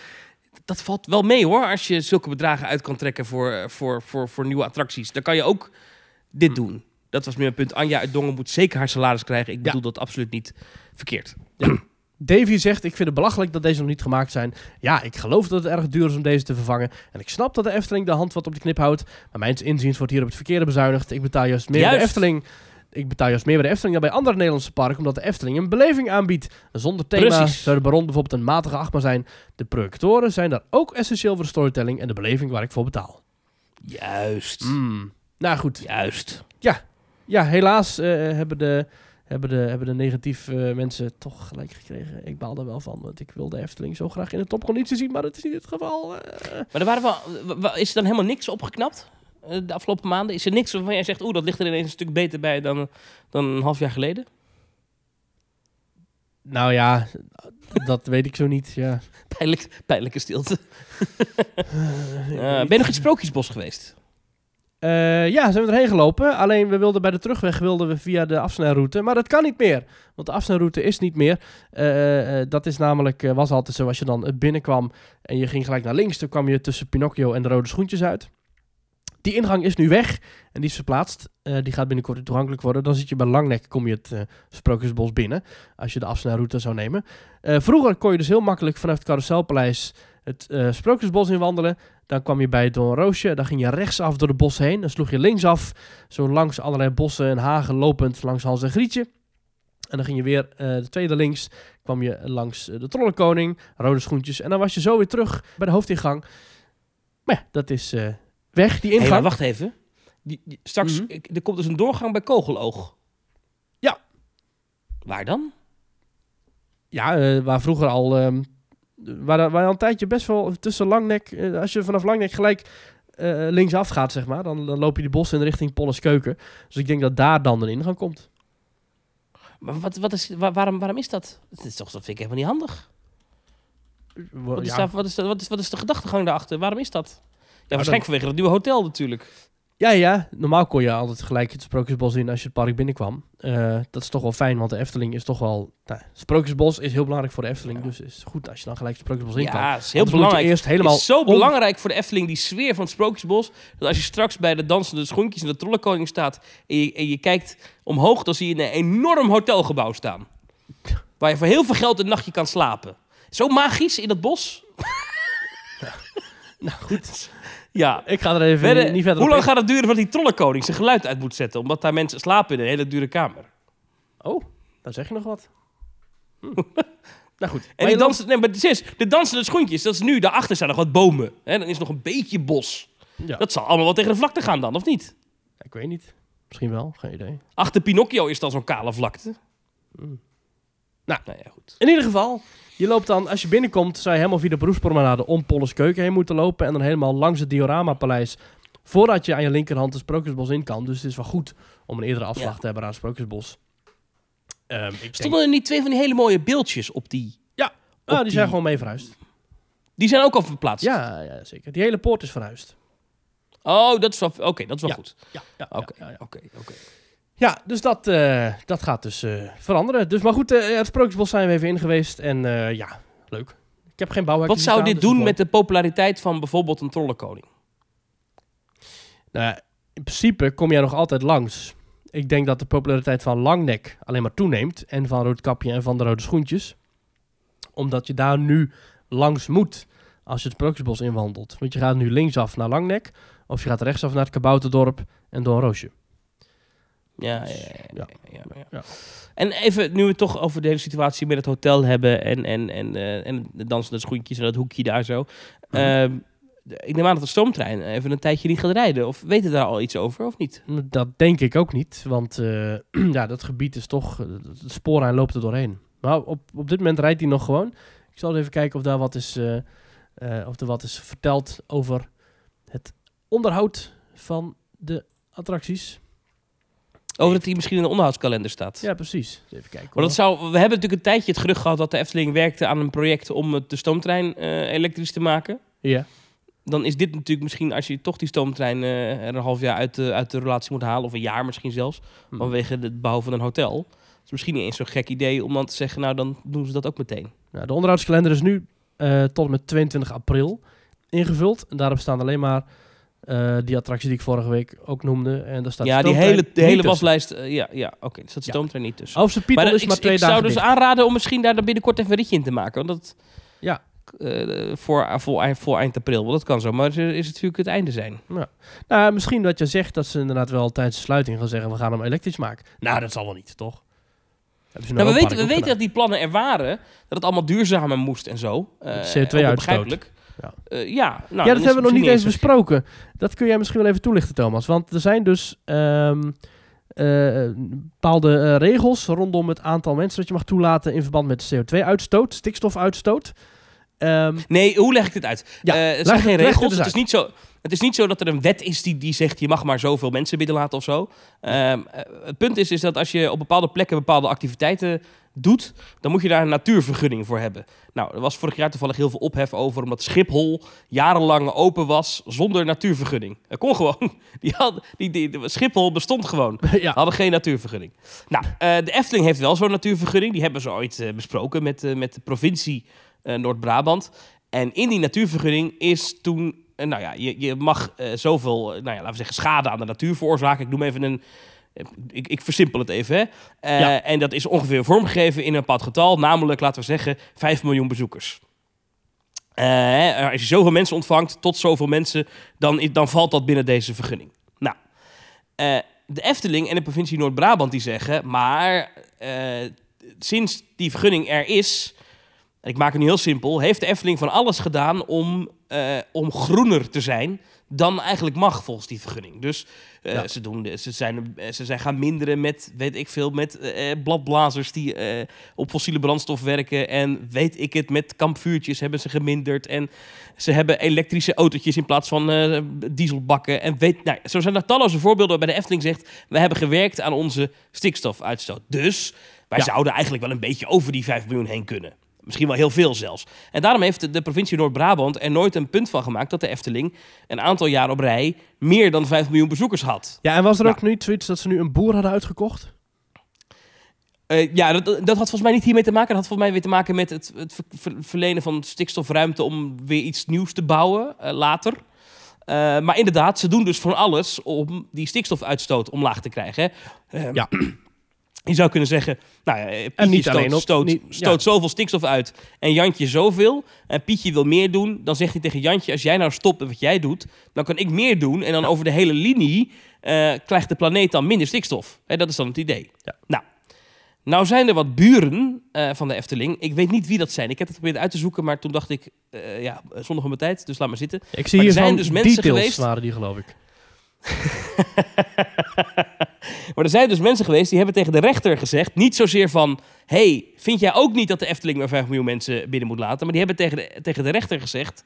Dat valt wel mee hoor, als je zulke bedragen uit kan trekken voor, eh, voor, voor, voor nieuwe attracties. Dan kan je ook dit doen. Dat was meer mijn punt. Anja uit Dongen moet zeker haar salaris krijgen. Ik bedoel dat absoluut niet verkeerd. Davy zegt, ik vind het belachelijk dat deze nog niet gemaakt zijn. Ja, ik geloof dat het erg duur is om deze te vervangen. En ik snap dat de Efteling de hand wat op de knip houdt. Maar mijns inziens wordt hier op het verkeerde bezuinigd. Ik betaal juist meer de. Efteling. Ik betaal juist meer bij de Efteling dan bij andere Nederlandse parken, omdat de Efteling een beleving aanbiedt. Zonder thema Precies. zou de Baron bijvoorbeeld een matige achtbaan zijn. De projectoren zijn daar ook essentieel voor de storytelling en de beleving waar ik voor betaal. Juist. Mm. Nou goed, Juist. ja, helaas eh, hebben, de, hebben, de, hebben de negatief eh, mensen toch gelijk gekregen. Ik baal er wel van, want ik wil de Efteling zo graag in de topconditie zien, maar dat is niet het geval. eh. Maar er waren wel, is er dan helemaal niks opgeknapt de afgelopen maanden? Is er niks waarvan jij zegt, oeh, dat ligt er ineens een stuk beter bij dan, dan een half jaar geleden? Nou ja, dat weet ik zo niet. Ja. Pijnlijk, pijnlijke stilte. Eh, ben je nog in het Sprookjesbos geweest? Eh, ja, zijn we erheen gelopen. Alleen we wilden bij de terugweg wilden we via de afsnijroute. Maar dat kan niet meer. Want de afsnijroute is niet meer. Eh, eh, dat is namelijk, eh, was altijd zo als je dan eh, binnenkwam en je ging gelijk naar links. Dan kwam je tussen Pinocchio en de rode schoentjes uit. Die ingang is nu weg en die is verplaatst. Eh, die gaat binnenkort toegankelijk worden. Dan zit je bij Langnek, kom je het eh, Sprookjesbos binnen. Als je de afsnijroute zou nemen. Eh, vroeger kon je dus heel makkelijk vanaf het Carouselpaleis het Sprookjesbos inwandelen. Dan kwam je bij Don Roosje. Dan ging je rechtsaf door de bossen heen. Dan sloeg je linksaf. Zo langs allerlei bossen en hagen lopend langs Hans en Grietje. En dan ging je weer de tweede links. kwam je langs de Trollenkoning. Rode schoentjes. En dan was je zo weer terug bij de hoofdingang. Maar ja, dat is weg, die ingang. maar wacht even. Die, die- straks, Mhm. ik- er komt dus een doorgang bij Kogeloog. Ja. Waar dan? Ja, eh, waar vroeger al... ehm, waar, waar al een tijdje best wel tussen Langnek... eh, als je vanaf Langnek gelijk eh, linksaf gaat, zeg maar... Dan, dan loop je die bossen in richting Polles Keuken. Dus ik denk dat daar dan een ingang komt. Maar wat, wat is, waar- waarom, waarom is dat? Dat, is toch, dat vind ik helemaal niet handig. Wat is, Ja. daar, wat, is, wat, is, wat is de gedachtegang daarachter? Waarom is dat? Ja, dan- waarschijnlijk vanwege het nieuwe hotel natuurlijk. Ja, ja. Normaal kon je altijd gelijk het Sprookjesbos in als je het park binnenkwam. Eh, dat is toch wel fijn, want de Efteling is toch wel... Nou, Sprookjesbos is heel belangrijk voor de Efteling. Ja. Dus het is goed als je dan gelijk het Sprookjesbos in kan. Ja, is heel Anders belangrijk. eerst helemaal Het is zo om- belangrijk voor de Efteling, die sfeer van het Sprookjesbos. Dat als je straks bij de dansende schoentjes en de trollenkoning staat... En je, en je kijkt omhoog, dan zie je een enorm hotelgebouw staan. Waar je voor heel veel geld een nachtje kan slapen. Zo magisch in dat bos. Nou goed, Ja. ik ga er even Verder, niet verder hoe lang gaat het duren voordat die trollenkoning zijn geluid uit moet zetten? Omdat daar mensen slapen in een hele dure kamer. Oh, dan zeg je nog wat. Hm. nou goed. En die dansen, nee, maar is, de dansende schoentjes, dat is nu, daarachter staan nog wat bomen. Hè, dan is nog een beetje bos. Ja, Dat zal allemaal wel tegen de vlakte gaan dan, of niet? ik weet niet. Misschien wel, geen idee. Achter Pinocchio is dan zo'n kale vlakte. Mm. Nou, ja, goed. In ieder geval, je loopt dan, als je binnenkomt, zou je helemaal via de beroepspromenade om Polles Keuken heen moeten lopen. En dan helemaal langs het Diorama-paleis. Voordat je aan je linkerhand het Sprookjesbos in kan. Dus het is wel goed om een eerdere afslag Ja. te hebben aan het Sprookjesbos. Ehm, denk, Stonden er niet twee van die hele mooie beeldjes op die? ah, die, zijn gewoon mee verhuisd. Die zijn ook al verplaatst. Ja, ja, zeker. Die hele poort is verhuisd. Oh, dat is wel, oké, dat is wel Ja. goed. Ja, ja, Oké, ja, ja. oké, oké. Ja, dus dat, eh, dat gaat dus eh, veranderen. Dus, maar goed, eh, het Sprookjesbos zijn we even in geweest. En ja, leuk. Ik heb geen bouwwerk Wat zou dit doen met de populariteit van bijvoorbeeld een trollenkoning? Nou, in principe kom jij nog altijd langs. Ik denk dat de populariteit van Langnek alleen maar toeneemt. En van Roodkapje en van de Rode Schoentjes. Omdat je daar nu langs moet als je het Sprookjesbos inwandelt. Want je gaat nu linksaf naar Langnek. Of je gaat rechtsaf naar het Kabouterdorp en door een Roosje. Ja, Dus, ja, ja, ja. En even, nu we het toch over de hele situatie met het hotel hebben en, en, en, eh, en de dansende schoentjes en dat hoekje daar zo. Mhm. Ehm, ik neem aan dat de stoomtrein even een tijdje niet gaat rijden. Of weten daar al iets over of niet? Dat denk ik ook niet, want eh, ja, dat gebied is toch, eh, de spoorlijn loopt er doorheen. Maar op, op dit moment rijdt hij nog gewoon. Ik zal even kijken of daar wat is, eh, eh, of er wat is verteld over het onderhoud van de attracties. Over dat hij misschien in de onderhoudskalender staat. Ja, precies. Even kijken. Maar dat zou, we hebben natuurlijk een tijdje het gerucht gehad dat de Efteling werkte aan een project om de stoomtrein eh, elektrisch te maken. Ja. Dan is dit natuurlijk misschien, als je toch die stoomtrein eh, er een half jaar uit de, uit de relatie moet halen, of een jaar misschien zelfs, Hm. vanwege het bouwen van een hotel. Het is misschien niet eens zo'n gek idee om dan te zeggen, nou dan doen ze dat ook meteen. Nou, de onderhoudskalender is nu eh, tot en met 22 april ingevuld. En daarop staan alleen maar eh, die attractie die ik vorige week ook noemde. En daar staat ja, die hele, de hele waslijst, eh, ja, ja oké, er staat de Ja. stoomtrein niet tussen. Maar is ik, maar twee ik dagen zou dus dicht. aanraden om misschien daar dan binnenkort even een ritje in te maken. Want dat, Ja. eh, voor, voor, eind, voor eind april, want dat kan zo. Maar is het natuurlijk het einde zijn. Nou, misschien dat je zegt dat ze inderdaad wel tijdens de sluiting gaan zeggen... we gaan hem elektrisch maken. Nou, dat zal wel niet, toch? Nou, we weten, we weten dat die plannen er waren. Dat het allemaal duurzamer moest en zo. Eh, Met ook CO2-uitstoot. begrijpelijk. Ja. Eh, ja, nou, ja, dat hebben we nog niet eens besproken. Dat kun jij misschien wel even toelichten, Thomas. Want er zijn dus ehm, eh, bepaalde eh, regels rondom het aantal mensen dat je mag toelaten in verband met CO2-uitstoot, stikstofuitstoot. Ehm, Nee, hoe leg ik dit uit? Ja, Eh, het zijn geen het regels. eens Het is, niet zo, het is niet zo dat er een wet is die, die zegt... je mag maar zoveel mensen binnenlaten of zo. Ehm, eh, het punt is, is dat als je op bepaalde plekken bepaalde activiteiten doet... dan moet je daar een natuurvergunning voor hebben. Nou, er was vorig jaar toevallig heel veel ophef over... omdat Schiphol jarenlang open was zonder natuurvergunning. Dat kon gewoon. Die had, die, die, Schiphol bestond gewoon. ja. Hadden geen natuurvergunning. Nou, eh, de Efteling heeft wel zo'n natuurvergunning. Die hebben ze ooit eh, besproken met, eh, met de provincie Noord-Brabant. En in die natuurvergunning is toen... nou ja, je, je mag zoveel, nou ja, laten we zeggen, schade aan de natuur veroorzaken. Ik noem even een... Ik, ik versimpel het even. Hè. Eh, Ja. En dat is ongeveer vormgegeven in een bepaald getal. Namelijk, laten we zeggen, 5 miljoen bezoekers. Hè, als je zoveel mensen ontvangt, tot zoveel mensen, dan, dan valt dat binnen deze vergunning. Nou, eh, de Efteling en de provincie Noord-Brabant die zeggen, maar sinds die vergunning er is, en ik maak het nu heel simpel, heeft de Efteling van alles gedaan om, om groener te zijn dan eigenlijk mag volgens die vergunning. Dus eh, Ja. ze, doen, ze, zijn, eh, ze zijn gaan minderen met, weet ik veel, met eh, bladblazers die op fossiele brandstof werken. En weet ik het, met kampvuurtjes hebben ze geminderd. En ze hebben elektrische autootjes in plaats van dieselbakken. En weet, nou, zo zijn er talloze voorbeelden waarbij de Efteling zegt... we hebben gewerkt aan onze stikstofuitstoot. Dus wij Ja. zouden eigenlijk wel een beetje over die 5 miljoen heen kunnen. Misschien wel heel veel zelfs. En daarom heeft de- provincie Noord-Brabant er nooit een punt van gemaakt... dat de Efteling een aantal jaar op rij meer dan 5 miljoen bezoekers had. ja, en was er Nou. ook niet zoiets dat ze nu een boer hadden uitgekocht? Eh, ja, dat, dat had volgens mij niet hiermee te maken. Dat had volgens mij weer te maken met het, het ver- ver- verlenen van stikstofruimte om weer iets nieuws te bouwen eh, later. Eh, maar inderdaad, ze doen dus van alles om die stikstofuitstoot omlaag te krijgen. Hè. Eh, Ja. Je zou kunnen zeggen, nou ja, Pietje En niet stoot, alleen op- stoot, niet- stoot ja. zoveel stikstof uit en Jantje zoveel. En Pietje wil meer doen, dan zegt hij tegen Jantje, als jij nou stopt met wat jij doet, dan kan ik meer doen. En dan over de hele linie eh, krijgt de planeet dan minder stikstof. Dat is dan het idee. Ja. Nou, nou zijn er wat buren eh, van de Efteling. Ik weet niet wie dat zijn. Ik heb het geprobeerd uit te zoeken, maar toen dacht ik, eh, ja, zondag op mijn tijd, dus laat maar zitten. Ik zie hier er zijn dus mensen geweest- waren die, geloof ik. Maar er zijn dus mensen geweest die hebben tegen de rechter gezegd... niet zozeer van... hey, vind jij ook niet dat de Efteling maar 5 miljoen mensen binnen moet laten? Maar die hebben tegen de, tegen de rechter gezegd...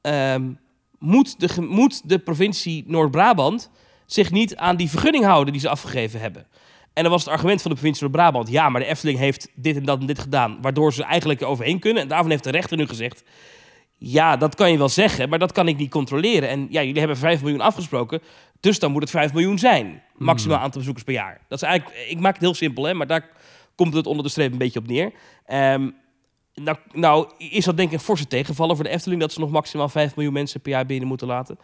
ehm, moet, de, moet de provincie Noord-Brabant zich niet aan die vergunning houden die ze afgegeven hebben? En dan was het argument van de provincie Noord-Brabant... ja, maar de Efteling heeft dit en dat en dit gedaan... waardoor ze eigenlijk er overheen kunnen. En daarvan heeft de rechter nu gezegd... Ja, dat kan je wel zeggen, maar dat kan ik niet controleren. En ja, jullie hebben 5 miljoen afgesproken, dus dan moet het 5 miljoen zijn. Maximaal aantal bezoekers per jaar. Dat is eigenlijk, ik maak het heel simpel, hè, maar daar komt het onder de streep een beetje op neer. Ehm, nou, nou, is dat denk ik een forse tegenvaller voor de Efteling... dat ze nog maximaal 5 miljoen mensen per jaar binnen moeten laten.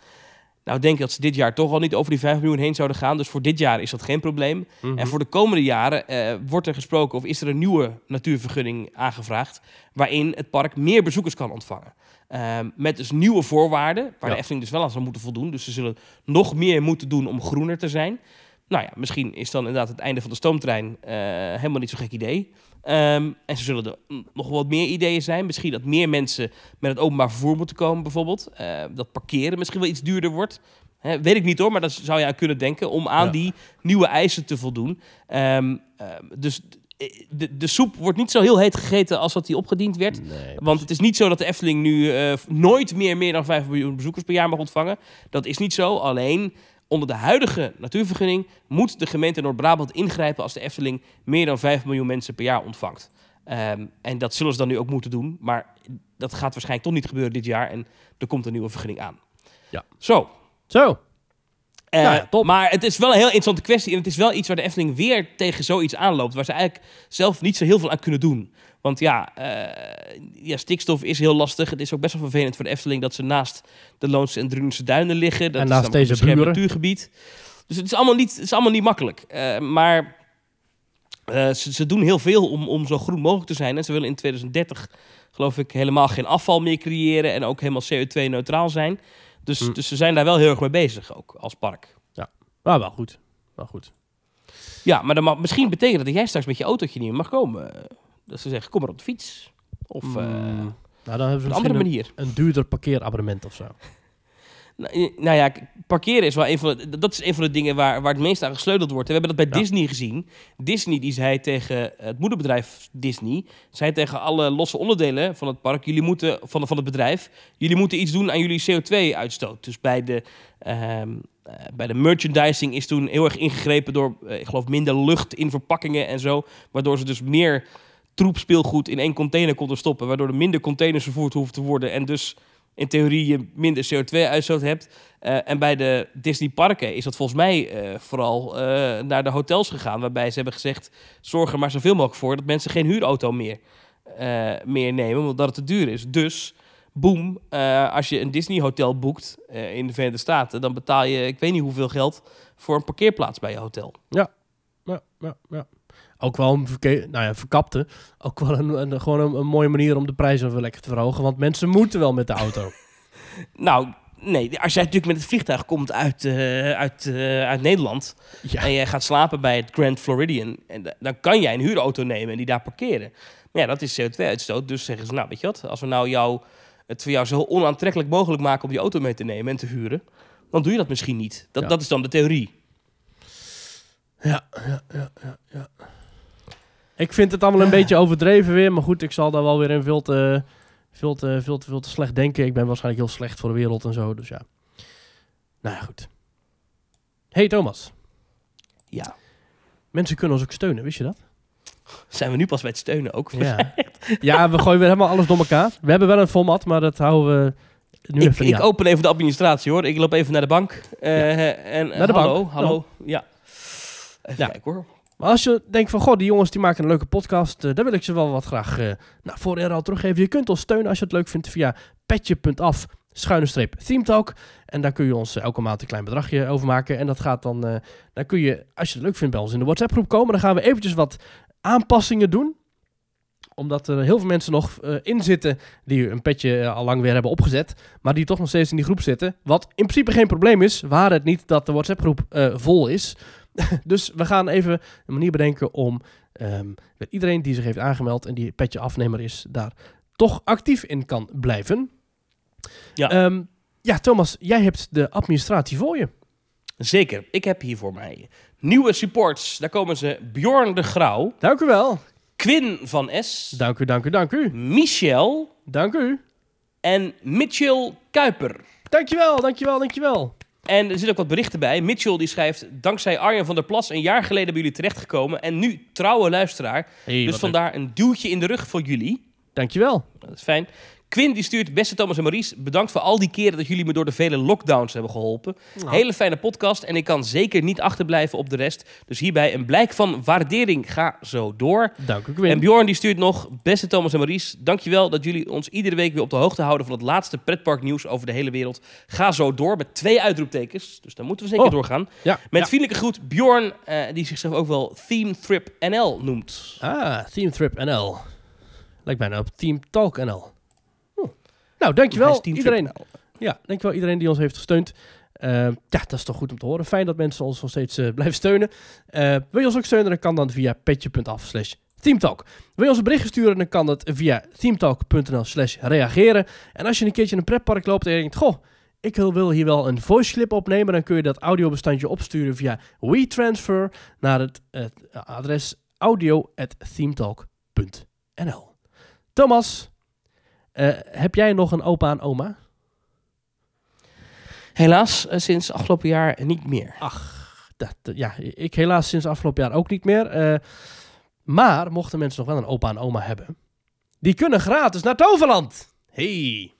Nou, ik denk dat ze dit jaar toch al niet over die 5 miljoen heen zouden gaan. Dus voor dit jaar is dat geen probleem. Mhm. En voor de komende jaren eh, wordt er gesproken of is er een nieuwe natuurvergunning aangevraagd. waarin het park meer bezoekers kan ontvangen. Ehm, met dus nieuwe voorwaarden, waar Ja. de Efteling dus wel aan zal moeten voldoen. Dus ze zullen nog meer moeten doen om groener te zijn. Nou ja, misschien is dan inderdaad het einde van de stoomtrein eh, helemaal niet zo'n gek idee. Ehm, en ze zullen er nog wat meer ideeën zijn. Misschien dat meer mensen met het openbaar vervoer moeten komen, bijvoorbeeld. Eh, dat parkeren misschien wel iets duurder wordt. Weet ik niet hoor, maar dat zou je aan kunnen denken. Om aan Ja. die nieuwe eisen te voldoen. Ehm, ehm, dus de, de soep wordt niet zo heel heet gegeten als dat die opgediend werd. Nee, Want het is niet zo dat de Efteling nu eh, nooit meer, meer dan 5 miljoen bezoekers per jaar mag ontvangen. Dat is niet zo. Alleen onder de huidige natuurvergunning moet de gemeente Noord-Brabant ingrijpen als de Efteling meer dan 5 miljoen mensen per jaar ontvangt. Ehm, en dat zullen ze dan nu ook moeten doen. Maar dat gaat waarschijnlijk toch niet gebeuren dit jaar. En er komt een nieuwe vergunning aan. Ja. Zo. Zo. Eh, ja. Maar het is wel een heel interessante kwestie. En het is wel iets waar de Efteling weer tegen zoiets aanloopt. Waar ze eigenlijk zelf niet zo heel veel aan kunnen doen. Want ja, eh, ja, stikstof is heel lastig. Het is ook best wel vervelend voor de Efteling dat ze naast de Loonse en Drunense duinen liggen. Dat En is naast namelijk deze buren. natuurgebied. Dus het is allemaal niet, het is allemaal niet makkelijk. Eh, maar ze, ze doen heel veel om, om zo groen mogelijk te zijn. En ze willen in 2030, geloof ik, helemaal geen afval meer creëren. En ook helemaal CO2-neutraal zijn. Dus, Hm. dus ze zijn daar wel heel erg mee bezig, ook als park. Maar wel goed. Wel goed. Ja, maar mag misschien betekenen dat jij straks met je autootje niet meer mag komen. Eh, Dat ze zeggen, kom maar op de fiets. Of eh, Mm, nou, dan hebben ze een andere een, manier. een duurder parkeerabonnement of zo. Nou, eh, nou ja, parkeren is wel een van de, dat is een van de dingen waar, waar het meest aan gesleuteld wordt. En we hebben dat bij Ja. Disney gezien. Disney die zei tegen het moederbedrijf Disney, zei tegen alle losse onderdelen van het park, jullie moeten van, van het bedrijf, jullie moeten iets doen aan jullie CO2-uitstoot. Dus bij de, ehm, eh, bij de merchandising is toen heel erg ingegrepen door, eh, ik geloof, minder lucht in verpakkingen en zo, waardoor ze dus meer troep speelgoed in één container konden stoppen, waardoor er minder containers vervoerd hoeven te worden en dus in theorie je minder CO2-uitstoot hebt. Eh, en bij de Disney parken is dat volgens mij eh, vooral eh, naar de hotels gegaan. Waarbij ze hebben gezegd, zorg er maar zoveel mogelijk voor dat mensen geen huurauto meer, meer nemen. Omdat het te duur is. Dus, boom, als je een Disney hotel boekt in de Verenigde Staten. Dan betaal je, ik weet niet hoeveel geld, voor een parkeerplaats bij je hotel. Ja, ja, ja. Ook wel een verke- nou ja, verkapte. Ook wel een, een- gewoon een, een mooie manier om de prijzen wel lekker te verhogen. Want mensen moeten wel met de auto. Nou, nee, als jij natuurlijk met het vliegtuig komt uit, eh, uit, eh, uit Nederland... ja. en jij gaat slapen bij het Grand Floridian, en da- dan kan jij een huurauto nemen en die daar parkeren. Maar ja, dat is CO2-uitstoot. Dus zeggen ze, nou weet je wat, als we nou jou, het voor jou zo onaantrekkelijk mogelijk maken om die auto mee te nemen en te huren, dan doe je dat misschien niet. Dat, Ja. dat is dan de theorie. Ja, ja, ja, ja, ja. Ik vind het allemaal een beetje overdreven weer. Maar goed, ik zal daar wel weer in veel te, veel, te, veel, te, veel te slecht denken. Ik ben waarschijnlijk heel slecht voor de wereld en zo. Dus ja. Nou ja, goed. Hey Thomas. Ja. Mensen kunnen ons ook steunen, wist je dat? Zijn we nu pas bij het steunen ook? Ja. ja, we gooien weer helemaal alles door elkaar. We hebben wel een format, maar dat houden we nu Ik, even niet ik aan. open even de administratie hoor. Ik loop even naar de bank. Eh, en, Naar de hallo, bank. hallo. Ja. Even Ja. kijken hoor. Maar als je denkt van, goh, die jongens die maken een leuke podcast, eh, dan wil ik ze wel wat graag eh nou, voor al teruggeven. Je kunt ons steunen als je het leuk vindt via petje.af, schuine streep, themetalk. En daar kun je ons eh, elke maand een klein bedragje over maken. En dat gaat dan, eh, dan kun je, als je het leuk vindt, bij ons in de WhatsApp groep komen. Dan gaan we eventjes wat aanpassingen doen omdat er heel veel mensen nog eh, in zitten die een petje al lang weer hebben opgezet. Maar die toch nog steeds in die groep zitten. Wat in principe geen probleem is, waar het niet dat de WhatsApp groep eh, vol is. dus we gaan even een manier bedenken om ehm, iedereen die zich heeft aangemeld en die petje afnemer is, daar toch actief in kan blijven. Ja. Ehm, ja, Thomas, jij hebt de administratie voor je. Zeker. Ik heb hier voor mij nieuwe supports. Daar komen ze. Bjorn de Grauw. Dank u wel. Quinn van S. Dank u, dank u, dank u. Michel Dank u. en Mitchell Kuiper. Dankjewel, dankjewel, dankjewel. En er zitten ook wat berichten bij. Mitchell die schrijft... Dankzij Arjen van der Plas een jaar geleden bij jullie terechtgekomen... en nu trouwe luisteraar. Hey, dus vandaar een duwtje in de rug voor jullie. Dankjewel. Dat is fijn. Quinn die stuurt... Beste Thomas en Maurice, bedankt voor al die keren... dat jullie me door de vele lockdowns hebben geholpen. Hele fijne podcast en ik kan zeker niet achterblijven op de rest. Dus hierbij een blijk van waardering. Ga zo door. Dank u, Quinn. En Bjorn die stuurt nog, beste Thomas en Maurice, dankjewel dat jullie ons iedere week weer op de hoogte houden van het laatste pretparknieuws over de hele wereld. Ga zo door met twee uitroeptekens, dus daar moeten we zeker Oh. doorgaan. ja, Met ja. vriendelijke groet Bjorn, eh, die zichzelf ook wel Theme Trip NL noemt. Ah, Team Trip NL. Lijkt bijna op Team Talk NL. Nou, dankjewel iedereen. Ja, dankjewel iedereen die ons heeft gesteund. Eh, ja, dat is toch goed om te horen. Fijn dat mensen ons nog steeds eh, blijven steunen. Eh, wil je ons ook steunen, dan kan dat via petje.af slash teamtalk. Wil je ons een bericht sturen, dan kan dat via teamtalk.nl slash reageren. En als je een keertje in een pretpark loopt en je denkt, goh, ik wil- hier wel een voice clip opnemen, dan kun je dat audiobestandje opsturen via WeTransfer naar het, het adres audio.themetalk.nl. Thomas, heb jij nog een opa en oma? Helaas, eh, sinds afgelopen jaar niet meer. Ach, dat, dat- ja, ik helaas sinds afgelopen jaar ook niet meer. Eh, maar mochten mensen nog wel een opa en oma hebben, die kunnen gratis naar Toverland. Hey.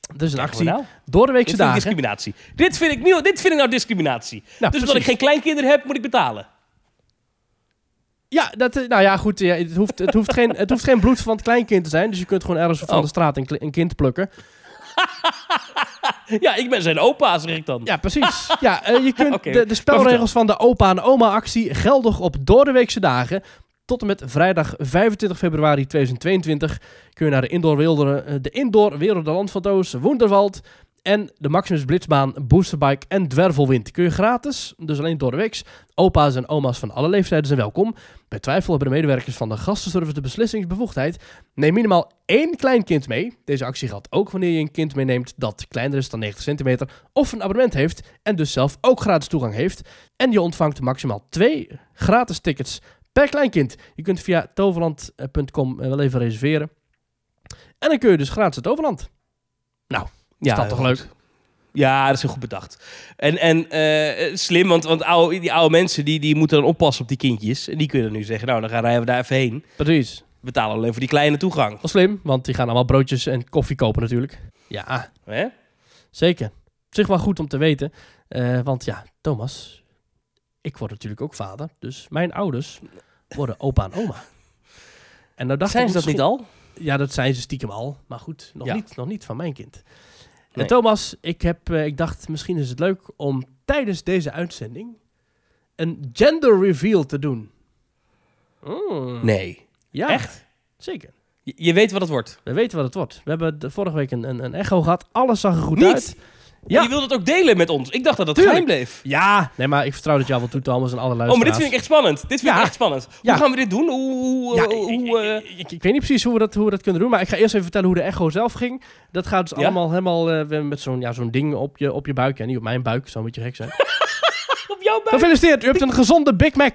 Dat is een actie nou. door de weekse dagen. discriminatie. Dit vind ik, nieuw, dit vind ik nou discriminatie. Nou, dus omdat ik geen kleinkinderen heb, moet ik betalen. Ja, dat, eh, nou ja, goed. ja, het, hoeft, het, hoeft geen, het hoeft geen bloed van het kleinkind te zijn. Dus je kunt gewoon ergens van Oh. de straat een, een kind plukken. Ja, ik ben zijn opa, zeg ik dan. Ja, precies. Ja, eh, je kunt de, de spelregels van de opa en oma actie geldig op doordeweekse dagen. Tot en met vrijdag 25 februari 2022 kun je naar de indoor, wilder, eh, de indoor Werelderland van Toos, Woenderwald en de Maximus Blitzbaan, Boosterbike en Dwervelwind. Kun je gratis, dus alleen door de weeks. Opa's en oma's van alle leeftijden zijn welkom. Bij twijfel hebben de medewerkers van de gastenservice de beslissingsbevoegdheid. Neem minimaal één kleinkind mee. Deze actie geldt ook wanneer je een kind meeneemt dat kleiner is dan 90 centimeter of een abonnement heeft en dus zelf ook gratis toegang heeft. En je ontvangt maximaal twee gratis tickets per kleinkind. Je kunt via toverland.com wel even reserveren. En dan kun je dus gratis het Toverland. Ja, is dat toch leuk? Ja, dat is heel goed bedacht. En, en eh, slim, want, want oude, die oude mensen die, die moeten dan oppassen op die kindjes. En die kunnen nu zeggen, nou, dan gaan rijden we daar even heen. Precies. Betalen alleen voor die kleine toegang. Wel slim, want die gaan allemaal broodjes en koffie kopen natuurlijk. Ja, Hè? zeker. Op zich wel goed om te weten. Eh, want ja, Thomas, ik word natuurlijk ook vader. Dus mijn ouders worden opa en oma. En nou dacht Zijn ze dat niet al? Ja, dat zijn ze stiekem al. Maar goed, nog, Ja. niet, nog niet van mijn kind. Nee. En Thomas, ik, heb, eh, ik dacht misschien is het leuk om tijdens deze uitzending een gender reveal te doen. Mm. Nee. Ja, Echt? Zeker. Je, je weet wat het wordt. We weten wat het wordt. We hebben de vorige week een, een, een echo gehad. Alles zag er goed Niet? uit. Ja. Je wilde het ook delen met ons. Ik dacht dat het Tuurlijk. geheim bleef. Ja, nee, maar ik vertrouw dat jou wel toe, Thomas, en alle Oh, maar luisteraars. dit vind ik echt spannend. Dit vind Ja. ik echt spannend. Ja. Hoe gaan we dit doen? Hoe, hoe, Ja, hoe, ik, ik- hoe, eh, ik, ik- ik weet niet precies hoe we, dat, hoe we dat kunnen doen, maar ik ga eerst even vertellen hoe de echo zelf ging. Dat gaat dus Ja? allemaal helemaal eh, met zo'n ja, zo'n ding op je, op je buik. Ja, niet op mijn buik, zou een beetje gek zijn. op jouw buik? Gefeliciteerd, u hebt een gezonde Big Mac.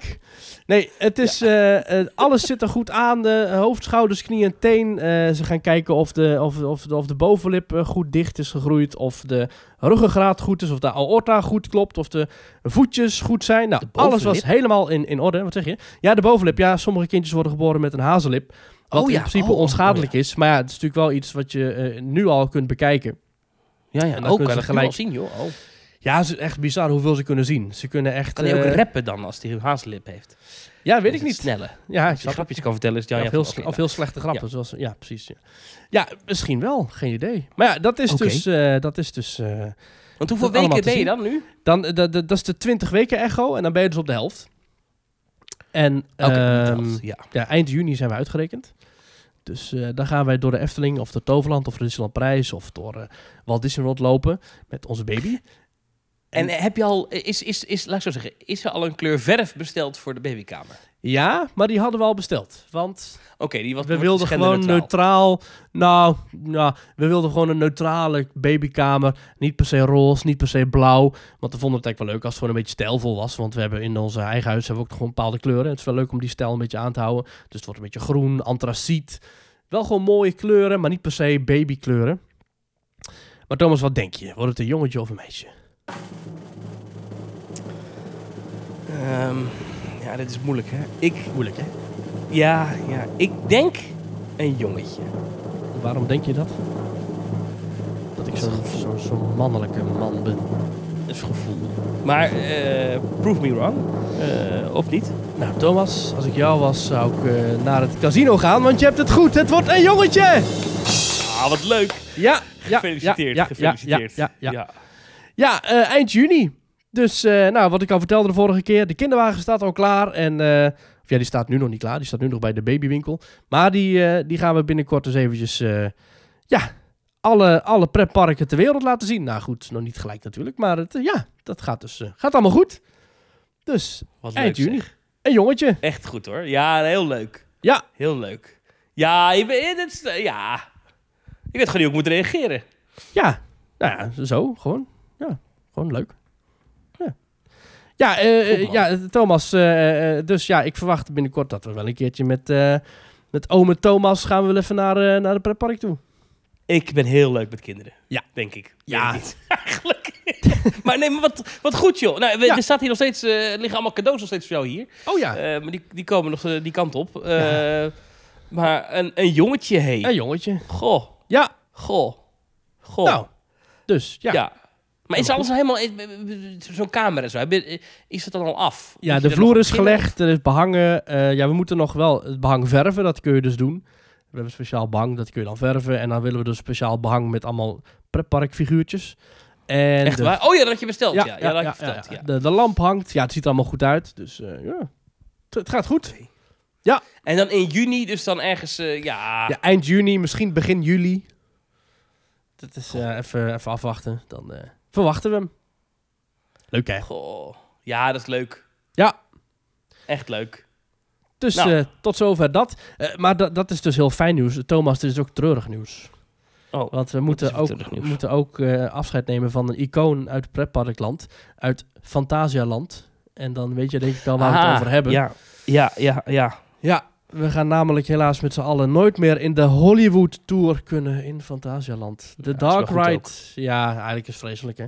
Nee, het is, eh, eh, alles zit er goed aan. De hoofd, schouders, knie en teen. Eh, ze gaan kijken of de, of, of, of de bovenlip eh, goed dicht is gegroeid. Of de ruggengraat goed is. Of de aorta goed klopt. Of de voetjes goed zijn. Nou, alles was helemaal in, in orde. Wat zeg je? Ja, de bovenlip. Ja, sommige kindjes worden geboren met een hazellip. Wat Oh in ja, principe oh, oh, onschadelijk is. Maar ja, het is natuurlijk wel iets wat je eh, nu al kunt bekijken. Ja, ja. En dan ook kunnen ze je gelijk- zien, joh. Oh. Ja, het is echt bizar hoeveel ze kunnen zien. Ze kunnen echt... Kan hij ook eh, rappen dan als hij een haaslip heeft? Ja, weet ik niet. Snelle. Ja, ik Als je grapjes kan vertellen, is het Jan of, heel sle- of heel slechte grappen. Zoals, ja, precies. Ja. ja, misschien wel. Geen idee. Maar ja, dat is dus... eh, dat is dus eh, Want hoeveel weken ben je dan nu? dan, eh, dat, dat, is de 20 weken echo. En dan ben je dus op de helft. En ehm, ja. ja, eind juni zijn we uitgerekend. Dus dan gaan wij door de Efteling of door Toverland of door Disneyland Parijs of door Walt Disney World lopen met onze baby. En heb je al, is, is, is, laat ik zo zeggen, is er al een kleur verf besteld voor de babykamer? Ja, maar die hadden we al besteld. Want Oké, die was we wilden gewoon neutraal. Nou, nou, we wilden gewoon een neutrale babykamer. Niet per se roze, niet per se blauw. Want we vonden het eigenlijk wel leuk als het gewoon een beetje stijlvol was. Want we hebben in ons eigen huis hebben we ook gewoon bepaalde kleuren. Het is wel leuk om die stijl een beetje aan te houden. Dus het wordt een beetje groen, antraciet. Wel gewoon mooie kleuren, maar niet per se babykleuren. Maar Thomas, wat denk je? Wordt het een jongetje of een meisje? Ehm, ja, dit is moeilijk, hè? Ik, Moeilijk, hè? ja, ja, ik denk een jongetje. Waarom denk je dat? Dat ik zo'n zo, zo'n mannelijke man ben. Dat is gevoel. Maar, eh prove me wrong. Eh, of niet? Nou, Thomas, als ik jou was, zou ik eh, naar het casino gaan, want je hebt het goed. Het wordt een jongetje! Ah, wat leuk. Ja, ja, Gefeliciteerd, ja, ja, gefeliciteerd. Ja, ja, ja. Ja, eh, eind juni. Dus, eh, nou, wat ik al vertelde de vorige keer, de kinderwagen staat al klaar. En, eh, of ja, die staat nu nog niet klaar. Die staat nu nog bij de babywinkel. Maar die, die gaan we binnenkort eens eventjes, eh, ja, alle, alle pretparken ter wereld laten zien. Nou goed, nog niet gelijk natuurlijk, maar het, ja, dat gaat dus gaat allemaal goed. Dus Wat eind leuk, juni. zeg. Een jongetje. Echt goed hoor. Ja, heel leuk. Ja, Heel leuk. Ja, je dit is- eh, ja. Ik weet gewoon niet hoe ik moet reageren. ja. Nou ja, zo, gewoon. Ja, gewoon leuk. Ja, ja, man. ja Thomas. eh, dus ja, ik verwacht binnenkort dat we wel een keertje met, met ome Thomas gaan we wel even naar, naar de pretpark toe. Ik ben heel leuk met kinderen. Ja. Denk ik. Ja. Ik. Eigenlijk. maar nee, maar wat, wat goed joh. Nou, we- Ja. Er staat hier nog steeds, er liggen allemaal cadeaus nog steeds voor jou hier. Oh ja, maar die, die komen nog die kant op. Maar een, een jongetje, hé. een jongetje. Goh, Ja, goh, goh. nou. Dus ja. ja. Maar is alles helemaal... Zo'n kamer en zo. Is het dan al af? Ja, Moet de er vloer is gelegd, er is behangen. Eh, ja, we moeten nog wel het behang verven, dat kun je dus doen. We hebben speciaal behang, dat kun je dan verven. En dan willen we dus speciaal behang met allemaal pretparkfiguurtjes. En Echt de- waar? Oh ja, dat had je besteld. Ja, Ja, ja, dat ja, ja, verteld. ja. Ja, De, de lamp hangt. Ja, het ziet er allemaal goed uit. Dus eh, ja, het, het gaat goed. En dan in juni, dus dan ergens... eh, ja, Ja, eind juni, misschien begin juli. Dat is even, even afwachten. Dan verwachten we hem. Leuk hè? Goh. Ja, dat is leuk. Ja. Echt leuk. Dus Nou. eh, tot zover dat. Eh, maar dat dat is dus heel fijn nieuws. Thomas, dit is ook treurig nieuws. Oh, Want we moeten ook, moeten ook eh, afscheid nemen van een icoon uit het pretparkland. Uit Fantasialand. En dan weet je denk ik al waar we het over hebben. Ja, ja, ja, ja. Ja, we gaan namelijk helaas met z'n allen nooit meer in de Hollywood Tour kunnen in Fantasialand. De Ja, Dark Ride, ja, eigenlijk is vreselijk hè.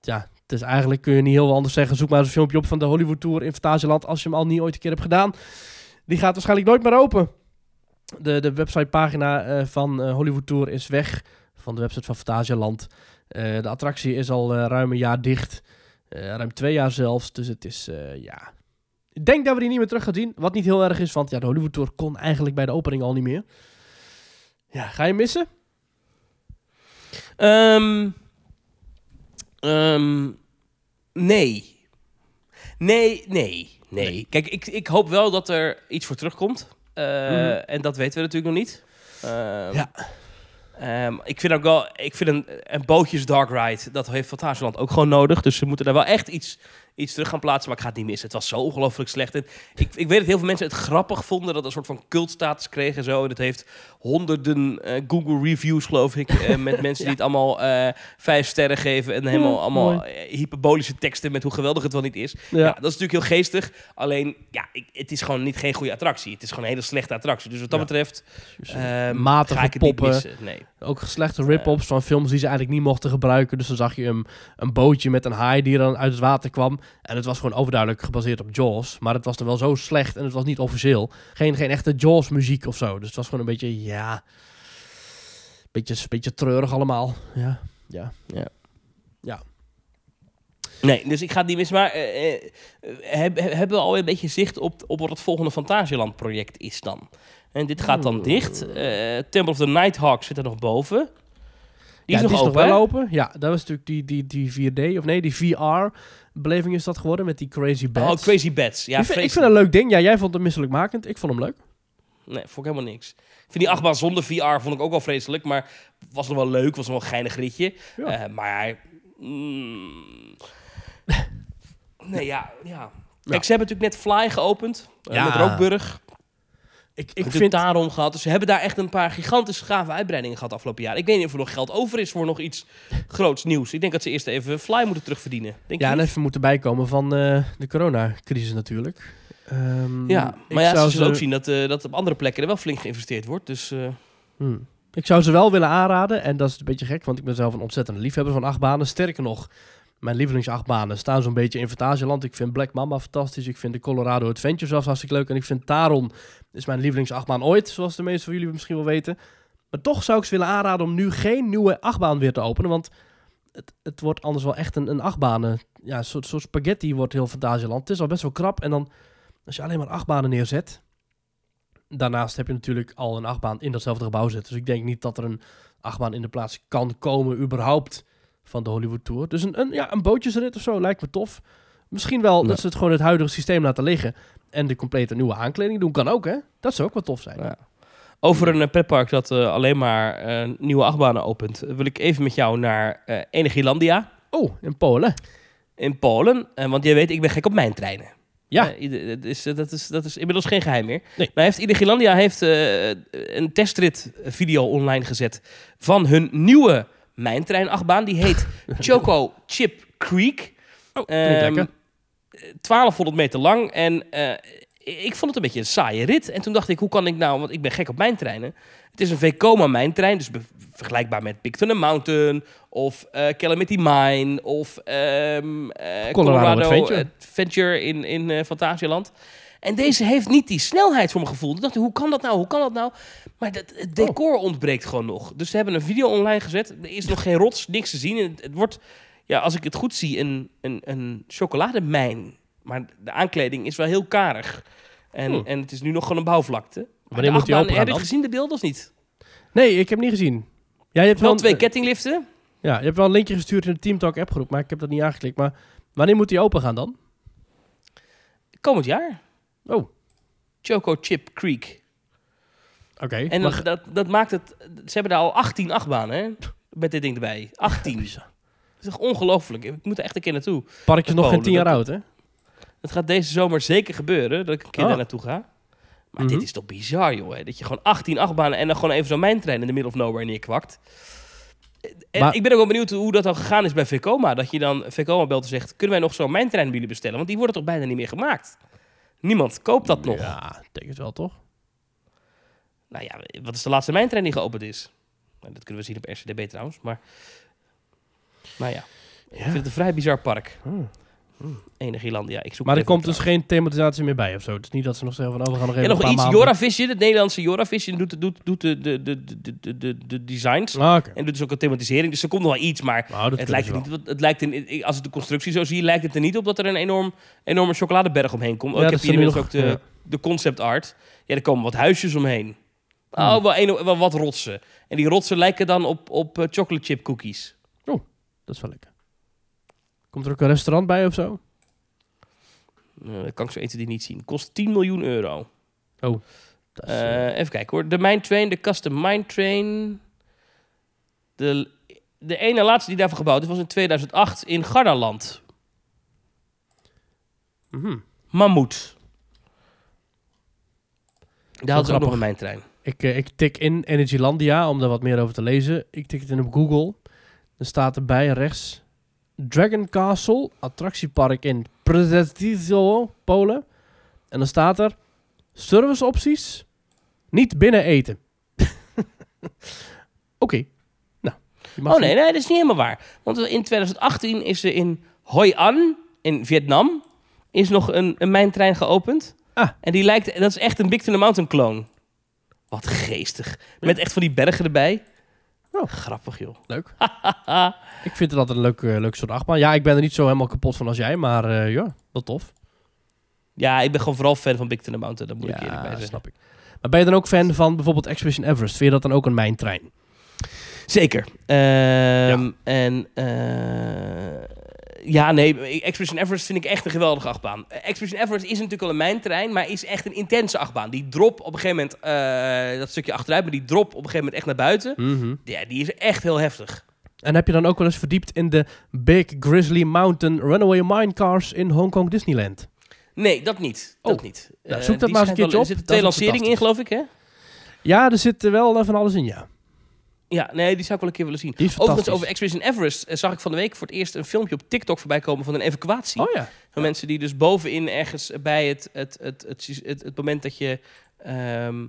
Ja, het is eigenlijk, kun je niet heel anders zeggen. Zoek maar eens een filmpje op van de Hollywood Tour in Fantasialand als je hem al niet ooit een keer hebt gedaan. Die gaat waarschijnlijk nooit meer open. De, de websitepagina eh, van eh, Hollywood Tour is weg van de website van Fantasialand. Eh, de attractie is al ruim een jaar dicht. Ruim twee jaar zelfs. Dus het is, ja... Ik denk dat we die niet meer terug gaan zien. Wat niet heel erg is, want ja, de Hollywood Tour kon eigenlijk bij de opening al niet meer. Ja, ga je missen? Ehm, ehm, nee. Nee, nee, nee. Nee. Kijk, ik, ik hoop wel dat er iets voor terugkomt. Mhm. En dat weten we natuurlijk nog niet. Ehm, Ja. ik vind ook wel, ik vind een, een bootjes dark ride, dat heeft Fantasieland ook gewoon nodig. Dus ze moeten daar wel echt iets, iets terug gaan plaatsen, maar ik ga het niet missen. Het was zo ongelooflijk slecht. En ik, ik weet dat heel veel mensen het grappig vonden, dat het een soort van cultstatus kreeg en zo. En het heeft honderden eh, Google reviews, geloof ik, eh, met mensen die het allemaal eh, vijf sterren geven en helemaal Ja, allemaal hyperbolische teksten met hoe geweldig het wel niet is. Ja. Ja, dat is natuurlijk heel geestig. Alleen, ja, ik, het is gewoon niet geen goede attractie. Het is gewoon een hele slechte attractie. Dus wat dat betreft, ehm, Matige ga ik het niet poppen. missen. Nee. Ook slechte rip-offs van films die ze eigenlijk niet mochten gebruiken. Dus dan zag je een, een bootje met een haai die dan uit het water kwam. En het was gewoon overduidelijk gebaseerd op Jaws. Maar het was dan wel zo slecht en het was niet officieel. Geen, geen echte Jaws muziek of zo. Dus het was gewoon een beetje, ja... Beetje, beetje treurig allemaal. Ja, ja. Nee, dus ik ga het niet missen. Maar eh, eh, heb, heb- hebben we al een beetje zicht op, op wat het volgende Fantasieland project is dan? En dit gaat dan dicht. Eh, Temple of the Nighthawk zit er nog boven. Die ja, is nog die open, is nog wel open. Ja, dat was natuurlijk die, die, die 4D, of nee, die VR-beleving is dat geworden met die Crazy Bats. Oh, Crazy Bats. Ja, ik, vind, ik vreselijk. vind het een leuk ding. Ja, jij vond het misselijkmakend. Ik vond hem leuk. Nee, vond ik helemaal niks. Ik vind die achtbaan zonder VR vond ik ook wel vreselijk, maar was nog wel leuk, was nog wel een geinig ritje. Ja. Eh, maar... mm, nee, ja, ja. Kijk, ze hebben natuurlijk net Fly geopend, eh, Ja. met Rookburg. Ik, Ik vind daarom gehad. Dus ze hebben daar echt een paar gigantisch gave uitbreidingen gehad afgelopen jaar. Ik weet niet of er nog geld over is voor nog iets groots nieuws. Ik denk dat ze eerst even Fly moeten terugverdienen. Denk Ja, en even moeten bijkomen van eh, de coronacrisis natuurlijk. Ehm, ja, maar ja, ze zullen ook zien dat, eh, dat op andere plekken er wel flink geïnvesteerd wordt. Dus eh, Hmm. Ik zou ze wel willen aanraden. En dat is een beetje gek, want ik ben zelf een ontzettende liefhebber van achtbanen. Sterker nog, mijn lievelingsachtbanen staan zo'n beetje in Fantasieland. Ik vind Black Mamba fantastisch. Ik vind de Colorado Adventure zelfs hartstikke leuk. En ik vind Taron is mijn lievelingsachtbaan ooit, zoals de meeste van jullie misschien wel weten. Maar toch zou ik ze willen aanraden om nu geen nieuwe achtbaan weer te openen. Want het, het wordt anders wel echt een, een achtbanen. Ja, een soort, soort spaghetti wordt heel Fantasieland. Het is al best wel krap. En dan, als je alleen maar achtbanen neerzet. Daarnaast heb je natuurlijk al een achtbaan in datzelfde gebouw zitten. Dus ik denk niet dat er een achtbaan in de plaats kan komen, überhaupt, van de Hollywood Tour. Dus een, een, ja, een bootjesrit of zo lijkt me tof. Misschien wel dat ze het gewoon het huidige systeem laten liggen. En de complete nieuwe aankleding doen kan ook, hè? Dat zou ook wel tof zijn. ja. Over een eh, pretpark dat eh, alleen maar eh, nieuwe achtbanen opent, wil ik even met jou naar eh Energielandia Oh, in Polen. in Polen. Want jij weet, ik ben gek op mijn treinen. Ja. Dat, is, dat, is, dat is inmiddels geen geheim meer. Nee. Nou heeft Energielandia heeft, een testrit video online gezet van hun nieuwe mijntreinachtbaan. Die heet Choco Chip Creek. Oh, klinkt Ehm, lekker. 1200 meter lang. En eh, ik vond het een beetje een saaie rit. En toen dacht ik, hoe kan ik nou... Want ik ben gek op mijntreinen. Het is een Vekoma mijntrein. Dus vergelijkbaar met Big Thunder Mountain. Of eh, Calamity Mine. Of ehm, eh, Colorado, Adventure. Adventure in, in Fantasialand. En deze heeft niet die snelheid voor mijn gevoel. Ik dacht, hoe kan dat nou? Hoe kan dat nou? Maar dat, het decor ontbreekt gewoon nog. Dus ze hebben een video online gezet. Er is nog geen rots, niks te zien. En Het, het wordt, ja, als ik het goed zie, een, een, een chocolademijn. Maar de aankleding is wel heel karig. En, Hmm. en het is nu nog gewoon een bouwvlakte. Wanneer moet achtbaan, open gaan Heb je gezien de beelden of niet? Nee, ik heb niet gezien. Ja, je hebt Wel wel, twee een- kettingliften. Ja, je hebt wel een linkje gestuurd in de Team Talk appgroep, maar ik heb dat niet aangeklikt. Maar wanneer moet die open gaan dan? Komend jaar. Oh, Choco Chip Creek. oké. En dat, dat, maakt het... Ze hebben daar al 18 achtbanen, hè? Met dit ding erbij. 18. Dat is toch ongelooflijk. Ik moet er echt een keer naartoe. Park is nog geen Polen, tien jaar dat- oud, hè? Het gaat deze zomer zeker gebeuren dat ik een keer Oh. daar naartoe ga. Maar Mhm. dit is toch bizar, joh. hè? Dat je gewoon 18 achtbanen en dan gewoon even zo'n mijntrein in de middle of nowhere neerkwakt. En Maar- ik ben ook wel benieuwd hoe dat dan gegaan is bij Vekoma. Dat je dan Vekoma belt en zegt... kunnen wij nog zo'n mijntrein bij jullie bestellen? Want die worden toch bijna niet meer gemaakt? Niemand koopt dat nog. Ja, ik denk het wel, toch? Nou ja, wat is de laatste mijntrein die geopend is? Nou, dat kunnen we zien op RCDB trouwens, maar... Nou ja, ik vind het een vrij bizar park. Hmm. Energieland, ja. Ik zoek Maar er komt dus geen thematisatie meer bij of zo. Het is niet dat ze nog zeggen van, oh, we gaan nog even En nog een paar iets, maanden... Joravision, het Nederlandse Joravision doet, doet, doet de, de, de, de, de, de, de designs. Ah. En doet dus ook een thematisering. Dus er komt nog wel iets, maar Nou, het lijkt, wel. niet, het lijkt er, als ik de constructie zo zie, lijkt het er niet op dat er een enorm, enorme chocoladeberg omheen komt. Oh, Ja, ik dat heb hier inmiddels ook de, de concept art. Ja, er komen wat huisjes omheen. Hmm. Oh, wel, een, wel wat rotsen. En die rotsen lijken dan op, op eh, chocolate chip cookies. Dat is wel lekker. Komt er ook een restaurant bij of zo? Eh, dat kan ik zo 1, 2, 3 niet zien. Kost 10 miljoen euro. Is, eh, even kijken hoor. De Mine Train, de Custom Mine Train. De, de ene laatste die daarvoor gebouwd is, was in 2008 in Gardaland. mhm. Mammoet. Daar hadden ze ook nog een mijntrein. ik, eh, ik tik in Energylandia om daar wat meer over te lezen. Ik tik het in op Google. Dan staat erbij rechts... Dragon Castle, attractiepark in Przecizo, Polen. En dan staat er... Serviceopties, niet binnen eten. Oké. Nou. Oh nee, nee, dat is niet helemaal waar. Want in 2018 is er in Hoi An, in Vietnam, is nog een, een mijntrein geopend. Ah. En die lijkt, dat is echt een Big Thunder Mountain clone. Wat geestig. Met echt van die bergen erbij. Oh. Grappig joh. Leuk. Ik vind het altijd een leuk, eh, leuk soort achtbaan. Ja, ik ben er niet zo helemaal kapot van als jij, maar eh, ja, wel tof. Ja, ik ben gewoon vooral fan van Big Thunder Mountain. Dat moet ik eerlijk bij zeggen. snap ik. Maar ben je dan ook fan van bijvoorbeeld Expedition Everest? Vind je dat dan ook een mijntrein? Zeker. Ehm, En eh, ja, nee, Expedition Everest vind ik echt een geweldige achtbaan. Expedition Everest is natuurlijk al een mijntrein, maar is echt een intense achtbaan. Die drop op een gegeven moment, eh, dat stukje achteruit, maar die drop op een gegeven moment echt naar buiten. Ja, die is echt heel heftig. En heb je dan ook wel eens verdiept in de Big Grizzly Mountain Runaway Minecars in Hongkong Disneyland? Nee, dat niet. Dat Oh. niet. Nou, Eh, zoek dat maar eens een keertje op. Er zitten twee lanceringen in, geloof ik, hè? Ja, er zit wel van alles in, ja. Ja, nee, die zou ik wel een keer willen zien. Overigens, over Expedition Everest eh, zag ik van de week voor het eerst een filmpje op TikTok voorbij komen van een evacuatie. Oh ja. Van mensen die dus bovenin ergens bij het, het, het, het, het, het moment dat je ehm,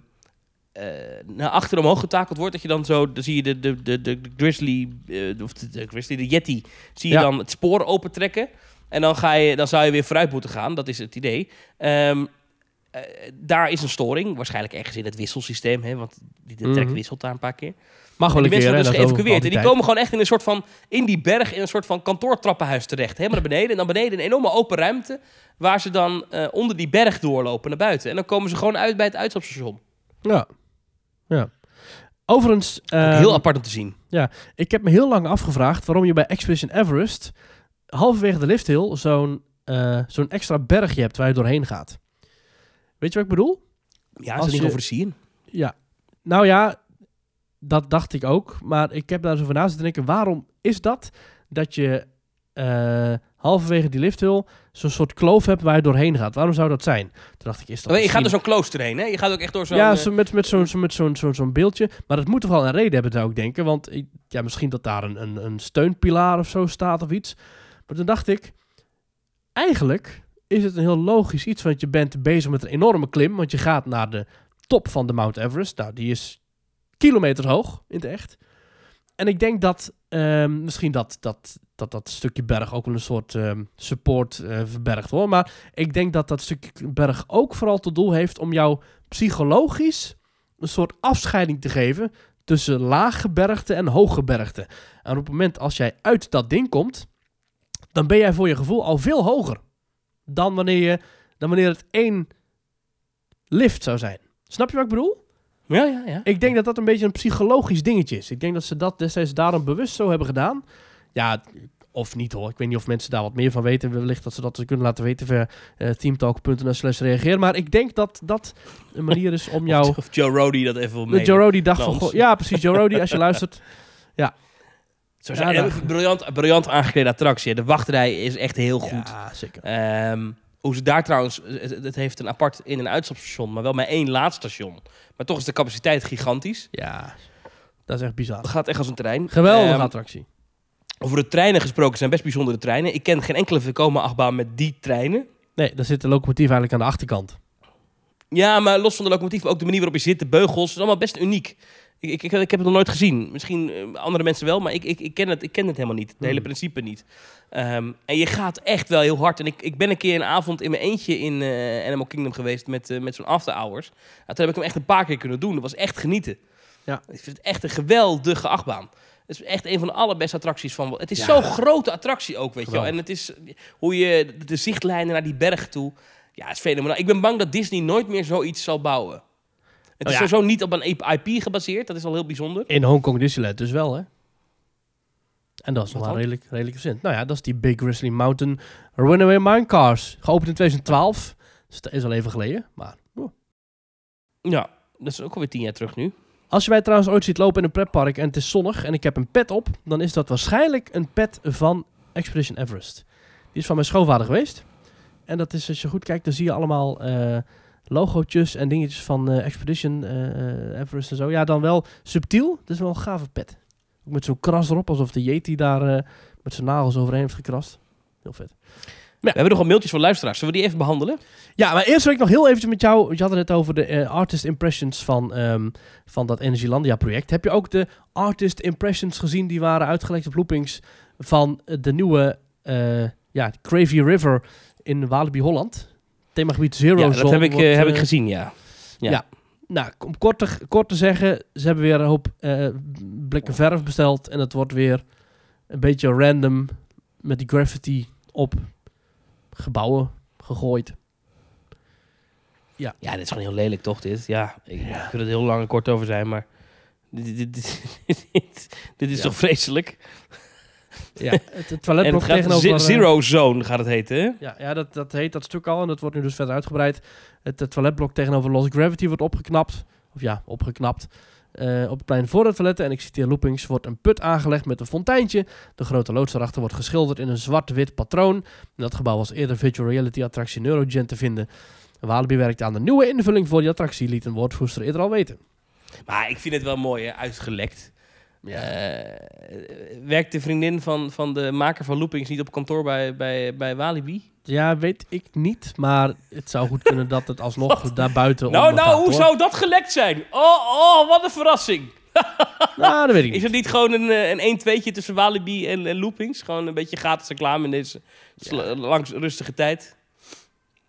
eh, naar achter omhoog getakeld wordt, dat je dan zo, dan zie je de, de, de, de, de grizzly, eh, of de, de grizzly, de yeti, zie je Ja. dan het spoor opentrekken. En dan, ga je, dan zou je weer vooruit moeten gaan, dat is het idee. Ehm, eh, daar is een storing, waarschijnlijk ergens in het wisselsysteem, hè, want die de trek Mhm. wisselt daar een paar keer. Mag wel die een keer, mensen worden dus geëvacueerd. En die komen gewoon echt in een soort van, in die berg, in een soort van kantoortrappenhuis terecht. Helemaal naar beneden. En dan beneden een enorme open ruimte, waar ze dan eh, onder die berg doorlopen naar buiten. En dan komen ze gewoon uit bij het uitstapstation. Ja. ja. Overigens, ehm, heel apart om te zien. ik heb me heel lang afgevraagd waarom je bij Expedition Everest halverwege de lifthill zo'n eh, zo'n extra bergje hebt waar je doorheen gaat. Weet je wat ik bedoel? Ja, als is niet over zien. Ja. Nou ja, dat dacht ik ook. Maar ik heb daar eens over na zitten denken. Waarom is dat dat je eh, halverwege die lift wil zo'n soort kloof hebt waar je doorheen gaat? Waarom zou dat zijn? Toen dacht ik, is dat je gaat misschien- door zo'n klooster heen, hè? Je gaat ook echt door zo'n... ja, eh, zo met, met zo'n zo, met zo'n zo'n zo'n beeldje. Maar dat moet toch wel een reden hebben, zou ik denken. Want ja, misschien dat daar een, een, een steunpilaar of zo staat of iets. Maar toen dacht ik, eigenlijk is het een heel logisch iets. Want je bent bezig met een enorme klim. Want je gaat naar de top van de Mount Everest. Nou, die is kilometers hoog in het echt. En ik denk dat ehm, misschien dat dat, dat dat stukje berg ook een soort ehm, support eh, verbergt hoor. Maar ik denk dat dat stukje berg ook vooral tot doel heeft om jou psychologisch een soort afscheiding te geven tussen laaggebergte en hooggebergte. En op het moment als jij uit dat ding komt, dan ben jij voor je gevoel al veel hoger dan wanneer, je, dan wanneer het één lift zou zijn. Snap je wat ik bedoel? Ja, ja, ja. Ik denk dat dat een beetje een psychologisch dingetje is. Ik denk dat ze dat destijds daarom bewust zo hebben gedaan. Ja, of niet hoor. Ik weet niet of mensen daar wat meer van weten. Wellicht dat ze dat kunnen laten weten via eh, teamtalk.nl slash reageer. Maar ik denk dat dat een manier is om jou... Of, of Joe Rody dat even wil mee. Joe Rody dacht van... Ja, precies. Joe Rody, als je luistert. Zo Ja, zijn, eh, briljant, briljant aangeklede attractie. De wachtrij is echt heel goed. Ja, zeker. Ehm, hoe ze daar trouwens, het, het heeft een apart in- en uitstapstation, maar wel maar één laadstation. Maar toch is de capaciteit gigantisch. Ja, dat is echt bizar. Het gaat echt als een trein. Geweldige Ehm, attractie. over de treinen gesproken zijn best bijzondere treinen. Ik ken geen enkele Vekoma achtbaan met die treinen. Nee, daar zit de locomotief eigenlijk aan de achterkant. Ja, maar los van de locomotief, ook de manier waarop je zit, de beugels, is allemaal best uniek. Ik, ik, ik, heb het nog nooit gezien. Misschien eh, andere mensen wel, maar ik, ik, ik, ken het, ik ken het helemaal niet. Het hele Hmm. principe niet. Ehm, en je gaat echt wel heel hard. En ik, ik ben een keer een avond in mijn eentje in eh, Animal Kingdom geweest met, eh, met zo'n after hours. Nou, toen heb ik hem echt een paar keer kunnen doen. Dat was echt genieten. Ja. Ik vind het echt een geweldige achtbaan. Het is echt een van de allerbeste attracties van. Het is Ja. zo'n grote attractie ook, weet je wel. En het is hoe je de zichtlijnen naar die berg toe. Ja, het is fenomenaal. Ik ben bang dat Disney nooit meer zoiets zal bouwen. Het is Oh sowieso niet op een IP gebaseerd. Dat is al heel bijzonder. In Hongkong Disneyland dus wel, hè? En dat is nog wel redelijk, redelijk recent. Nou ja, dat is die Big Grizzly Mountain Runaway Minecars. Geopend in 2012. Dus dat is al even geleden. Maar oh. Ja, dat is ook alweer tien jaar terug nu. als je mij trouwens ooit ziet lopen in een pretpark en het is zonnig en ik heb een pet op, dan is dat waarschijnlijk een pet van Expedition Everest. Die is van mijn schoonvader geweest. En dat is, als je goed kijkt, dan zie je allemaal eh logootjes en dingetjes van eh, Expedition eh, Everest en zo. Ja, dan wel subtiel. Is wel een gave pet. Ook met zo'n kras erop, alsof de Yeti daar eh, met zijn nagels overheen heeft gekrast. Heel vet. We hebben nog al mailtjes van luisteraars. Zullen we die even behandelen? Ja, maar eerst wil ik nog heel eventjes met jou... Je had het net over de eh, artist impressions van, ehm, van dat Energylandia project. Heb je ook de artist impressions gezien die waren uitgelekt op loopings van eh, de nieuwe eh ja, Cravy River in Walibi Holland? Themagebied Zero ja, dat heb ik, eh, wordt, heb eh, ik gezien, ja. Ja. ja. Nou, om kort te, kort te zeggen, ze hebben weer een hoop eh, blikken verf besteld. En het wordt weer een beetje random met die graffiti op gebouwen gegooid. Ja, dit is gewoon heel lelijk, toch, dit? Ja, ik Ja. wil er heel lang en kort over zijn, maar... Dit, dit, dit, dit- dit is Ja. toch vreselijk? Ja, het, toiletblok tegenover... Eh, Zero Zone gaat het heten, hè? Ja, ja dat, dat heet dat stuk al en dat wordt nu dus verder uitgebreid. Het, het toiletblok tegenover Lost Gravity wordt opgeknapt. Of ja, opgeknapt. Eh, op het plein voor het toiletten, en ik citeer loopings, wordt een put aangelegd met een fonteintje. De grote loods daarachter wordt geschilderd in een zwart-wit patroon. Dat gebouw was eerder virtual reality attractie Neurogen te vinden. Walibi werkte aan de nieuwe invulling voor die attractie, liet een woordvoerster eerder al weten. Maar ik vind het wel mooi, hè? Uitgelekt. Ja. Eh, werkt de vriendin van, van de maker van Loopings niet op kantoor bij, bij, bij Walibi? Ja, weet ik niet, maar het zou goed kunnen dat het alsnog daarbuiten Nou, nou, hoe hoor. zou dat gelekt zijn? Oh, oh, wat een verrassing. Nou, dat weet ik Is niet. het niet gewoon een, eh, een 1 2 tussen Walibi en, en Loopings? Gewoon een beetje gratis reclame in deze langs rustige tijd?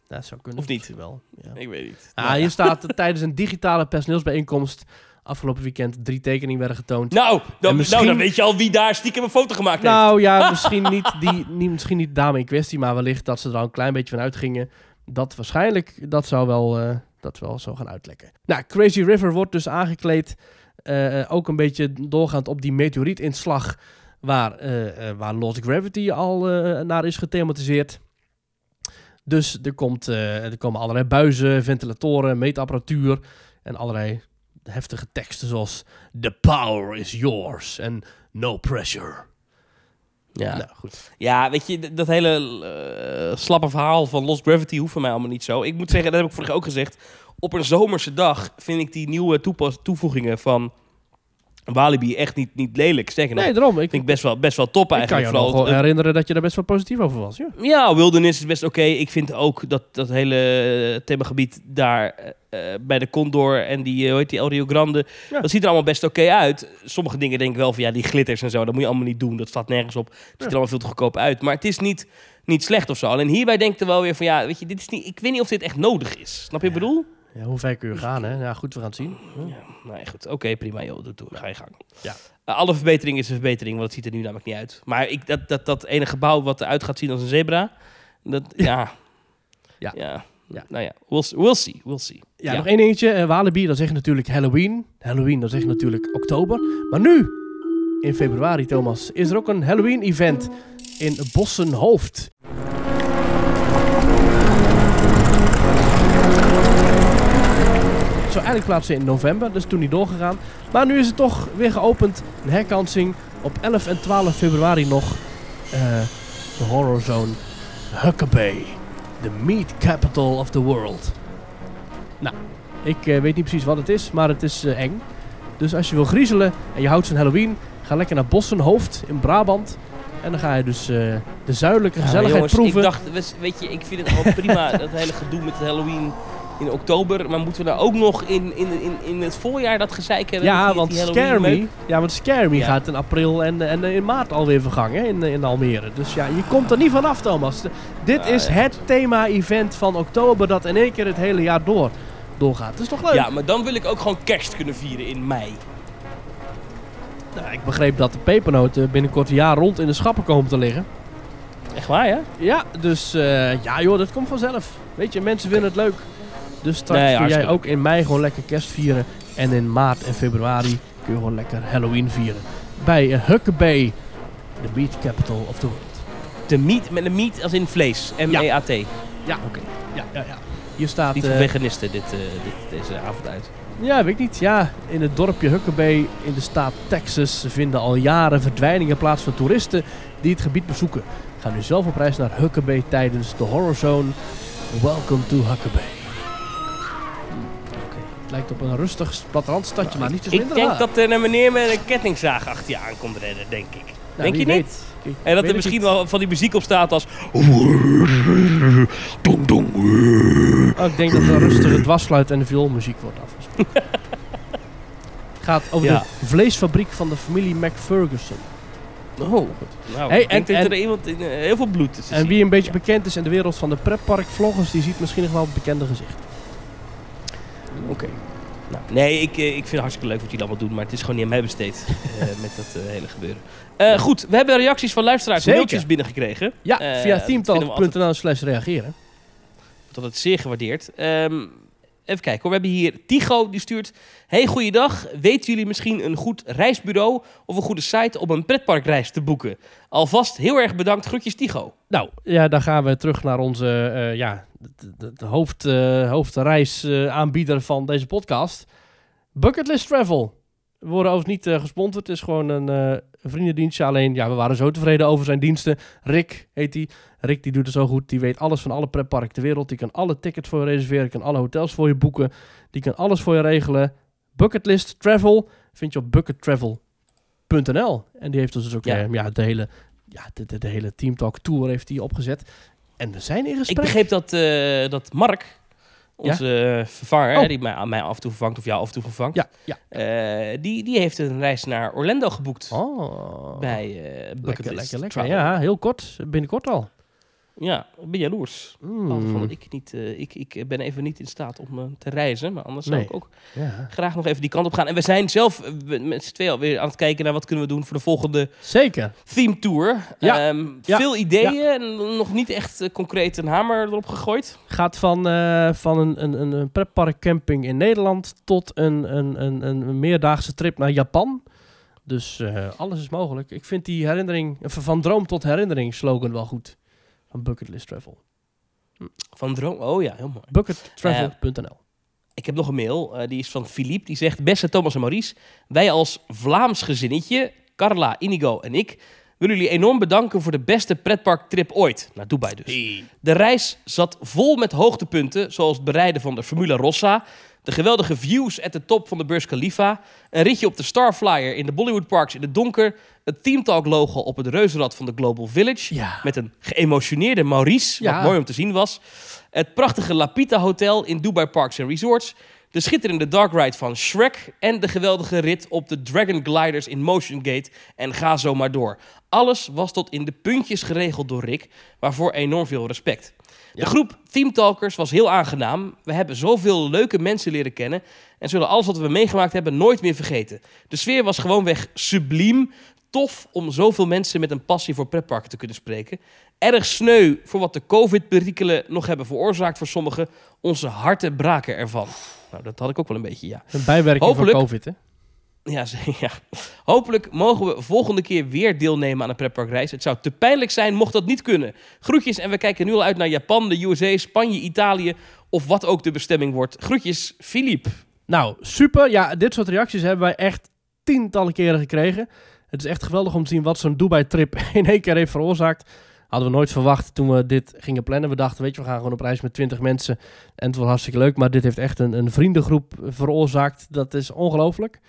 Dat zou kunnen. Of niet? Wel, ja. Ik weet niet. Ah, Nou, hier staat eh, tijdens een digitale personeelsbijeenkomst afgelopen weekend drie tekeningen werden getoond. Nou, dan, misschien- nou, dan weet je al wie daar stiekem een foto gemaakt heeft. Nou ja, misschien niet, die, niet, misschien niet de dame in kwestie, maar wellicht dat ze er al een klein beetje van uitgingen. Dat waarschijnlijk, dat zou wel, eh, dat wel zo gaan uitlekken. Nou, Crazy River wordt dus aangekleed, eh, ook een beetje doorgaand op die meteorietinslag waar, eh, waar Lost Gravity al naar is gethematiseerd. Dus er, komt, er komen allerlei buizen, ventilatoren, meetapparatuur en allerlei heftige teksten zoals The power is yours en no pressure. Ja. Nou, goed. Ja, weet je, dat hele eh, slappe verhaal van Lost Gravity hoeft van mij allemaal niet zo. Ik moet zeggen, dat heb ik vorige ook gezegd. Op een zomerse dag vind ik die nieuwe toevoegingen van Walibi echt niet, niet lelijk. Sterker nog, Nee, daarom. Ik, vind ik best wel, best wel top ik kan eigenlijk. je nog wel herinneren dat je daar best wel positief over was. Ja. Ja, Wilderness is best oké. Ik vind ook dat dat hele themagebied daar eh, eh, bij de Condor en die, eh, hoe heet die, El Rio Grande, Ja. dat ziet er allemaal best oké uit. Sommige dingen denk ik wel van, ja, die glitters en zo, dat moet je allemaal niet doen. Dat staat nergens op. Het ziet er allemaal veel te goedkoop uit. Maar het is niet, niet slecht of zo. Alleen hierbij denk ik er wel weer van, ja, weet je, dit is niet, ik weet niet of dit echt nodig is. Snap je wat ik bedoel? Ja, hoe ver kun je gaan, hè? Ja, goed, we gaan het zien. Ja. Ja, nou ja, goed. Oké, prima, joh. Doe, doe, ga je gang. Ja. Eh, alle verbetering is een verbetering, want het ziet er nu namelijk niet uit. Maar ik, dat, dat, dat ene gebouw wat eruit gaat zien als een zebra, dat, ja. Ja. ja. Ja. Nou ja, we'll, we'll see, we'll see. Ja, nog één dingetje. Eh, Walibi, dan zeg je natuurlijk Halloween. Halloween, dan zeg je natuurlijk oktober. Maar nu, in februari, Thomas, is er ook een Halloween-event in Bossenhoofd. Zou eigenlijk plaatsen in november, dus toen niet doorgegaan. Maar nu is het toch weer geopend. Een herkansing op 11 en 12 februari nog. eh, de horror zone Huckabee. The meat capital of the world. Nou, ik eh, weet niet precies wat het is, maar het is eh, eng. Dus als je wil griezelen en je houdt van Halloween, ga lekker naar Bossenhoofd in Brabant. En dan ga je dus de zuidelijke Ja, gezelligheid jongens, proeven. Ik dacht, weet je, ik vind het wel prima, dat hele gedoe met Halloween in oktober. Maar moeten we nou ook nog in, in, in, in het voorjaar dat gezeik hebben? ja, die- want die Scare? Me, ja, want Scare Me Ja. gaat in april en, en in maart alweer vergangen in, in Almere. Dus ja, je komt er niet vanaf, Thomas. De- Dit is het thema-event van oktober dat in één keer het hele jaar door, doorgaat. Dat is toch leuk? Ja, maar dan wil ik ook gewoon kerst kunnen vieren in mei. Nou, ik begreep dat de pepernoten binnenkort een jaar rond in de schappen komen te liggen. Echt waar, ja? Ja, dus eh, ja joh, dat komt vanzelf. Weet je, mensen vinden het leuk. Dus straks Nee, kun jij ook in mei gewoon lekker kerst vieren. En in maart en februari kun je gewoon lekker Halloween vieren. Bij eh, Huckabee, the meat capital of the world. De meat, met een meat als in vlees. M-E-A-T. Ja, oké. Ja, ja, ja. Hier staat... Niet eh, veganisten dit, eh, dit, deze avond uit. ja, weet ik niet. Ja, in het dorpje Huckabee in de staat Texas vinden al jaren verdwijningen plaats van toeristen die het gebied bezoeken. Ga nu zelf op reis naar Huckabee tijdens de Horror Zone. Welcome to Huckabee. Lijkt op een rustig plattelandstadje, maar niet zo Ik minder denk dat er een meneer met een kettingzaag achter je aan komt rennen, denk ik. Nou, denk je niet? Ik En dat er misschien niet. wel van die muziek op staat als... Oh, ik denk dat er rustig de dwarsfluit en de vioolmuziek wordt afgespeeld. Het gaat over Ja. de vleesfabriek van de familie McFerguson. Oh, Nou, Hey, ik denk en- er iemand in, eh, heel veel bloed is. te En zien. wie een beetje bekend is in de wereld van de pretpark-vloggers, die ziet misschien nog wel het bekende gezicht. Oké. Nee, ik, eh, ik vind het hartstikke leuk wat jullie allemaal doen, maar het is gewoon niet aan mij besteed eh, met dat eh, hele gebeuren. Goed, we hebben reacties van luisteraars en mailtjes binnengekregen. Ja, via teamtalk.nl slash reageren. Dat het zeer gewaardeerd. Ehm, even kijken hoor. We hebben hier Tigo die stuurt. Hey, goeiedag. Weten jullie misschien een goed reisbureau of een goede site om een pretparkreis te boeken? Alvast heel erg bedankt. Groetjes Tigo. Nou, ja, dan gaan we terug naar onze ja, de, de, de hoofd, hoofdreisaanbieder van deze podcast. Bucketlist Travel. We worden overigens niet eh, gesponsord. Het is gewoon een, eh, een vriendendienstje. Alleen, ja, we waren zo tevreden over zijn diensten. Rick heet hij. Rick die doet het zo goed. Die weet alles van alle pretparken ter wereld. Die kan alle tickets voor je reserveren. kan alle hotels voor je boeken. Die kan alles voor je regelen. Bucketlist Travel vind je op buckettravel.nl. En die heeft dus ook Ja. ja. ja, de hele, ja, de, de, de hele Team Talk Tour heeft hij opgezet. En we zijn in Ik gesprek. begreep dat, eh, dat Mark, onze eh, vervanger, Oh. die mij, mij af en toe vervangt of jou af en toe vervangt, Ja, ja. eh, die, die heeft een reis naar Orlando geboekt. Oh. Bij eh lekker. Ja, heel kort. Binnenkort al. Ja, ik ben jaloers. Mm. Van dat ik, niet, eh, ik, ik ben even niet in staat om eh, te reizen. Maar anders Nee. zou ik ook Ja. graag nog even die kant op gaan. En we zijn zelf eh, we- met z'n tweeën alweer aan het kijken naar wat kunnen we doen voor de volgende Zeker. theme tour. Ja. Ehm, Ja. Veel ideeën en nog niet echt concreet een hamer erop gegooid. Gaat van, van een, een, een, pretparkcamping in Nederland tot een, een, een, een meerdaagse trip naar Japan. Dus alles is mogelijk. Ik vind die herinnering, van droom tot herinnering slogan wel goed. Van Bucketlist Travel. Van droom. Oh ja, heel mooi. Buckettravel.nl Ik heb nog een mail, eh, die is van Philippe. Die zegt, beste Thomas en Maurice, wij als Vlaams gezinnetje, Carla, Inigo en ik, willen jullie enorm bedanken voor de beste pretparktrip ooit. Naar Dubai dus. De reis zat vol met hoogtepunten, zoals het bereiden van de Formula Rossa, de geweldige views at de top van de Burj Khalifa, een ritje op de Starflyer in de Bollywood Parks in het donker, het Team Talk logo op het reuzenrad van de Global Village, Ja. met een geëmotioneerde Maurice, wat mooi om te zien was, het prachtige Lapita Hotel in Dubai Parks and Resorts, de schitterende dark ride van Shrek en de geweldige rit op de Dragon Gliders in Motion Gate en ga zo maar door. Alles was tot in de puntjes geregeld door Rick, waarvoor enorm veel respect. De Ja. groep Team Talkers was heel aangenaam. We hebben zoveel leuke mensen leren kennen en zullen alles wat we meegemaakt hebben nooit meer vergeten. De sfeer was gewoonweg subliem. Tof om zoveel mensen met een passie voor pretparken te kunnen spreken. Erg sneu voor wat de COVID-perikelen nog hebben veroorzaakt voor sommigen. Onze harten braken ervan. Nou, dat had ik ook wel een beetje, ja. Een bijwerking Hopelijk- van COVID, hè? Ja, ja. Hopelijk mogen we volgende keer weer deelnemen aan een pretparkreis. Het zou te pijnlijk zijn mocht dat niet kunnen. Groetjes en we kijken nu al uit naar Japan, de USA, Spanje, Italië of wat ook de bestemming wordt. Groetjes, Filip. Nou, super. Ja, dit soort reacties hebben wij echt tientallen keren gekregen. Het is echt geweldig om te zien wat zo'n Dubai-trip in één keer heeft veroorzaakt. Hadden we nooit verwacht toen we dit gingen plannen. We dachten, weet je, we gaan gewoon op reis met 20 mensen. En het was hartstikke leuk. Maar dit heeft echt een, een vriendengroep veroorzaakt. Dat is ongelooflijk.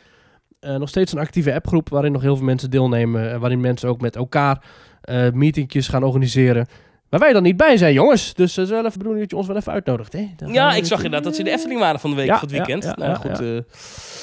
Eh, nog steeds een actieve appgroep waarin nog heel veel mensen deelnemen. En waarin mensen ook met elkaar eh meetingjes gaan organiseren. Waar wij dan niet bij zijn, jongens. Dus het is wel even de bedoeling dat je ons wel even uitnodigt. Hè? Dan Ja, ik zag inderdaad dat ze in de Efteling waren van de week Ja, of het weekend. ja, nou goed, eh,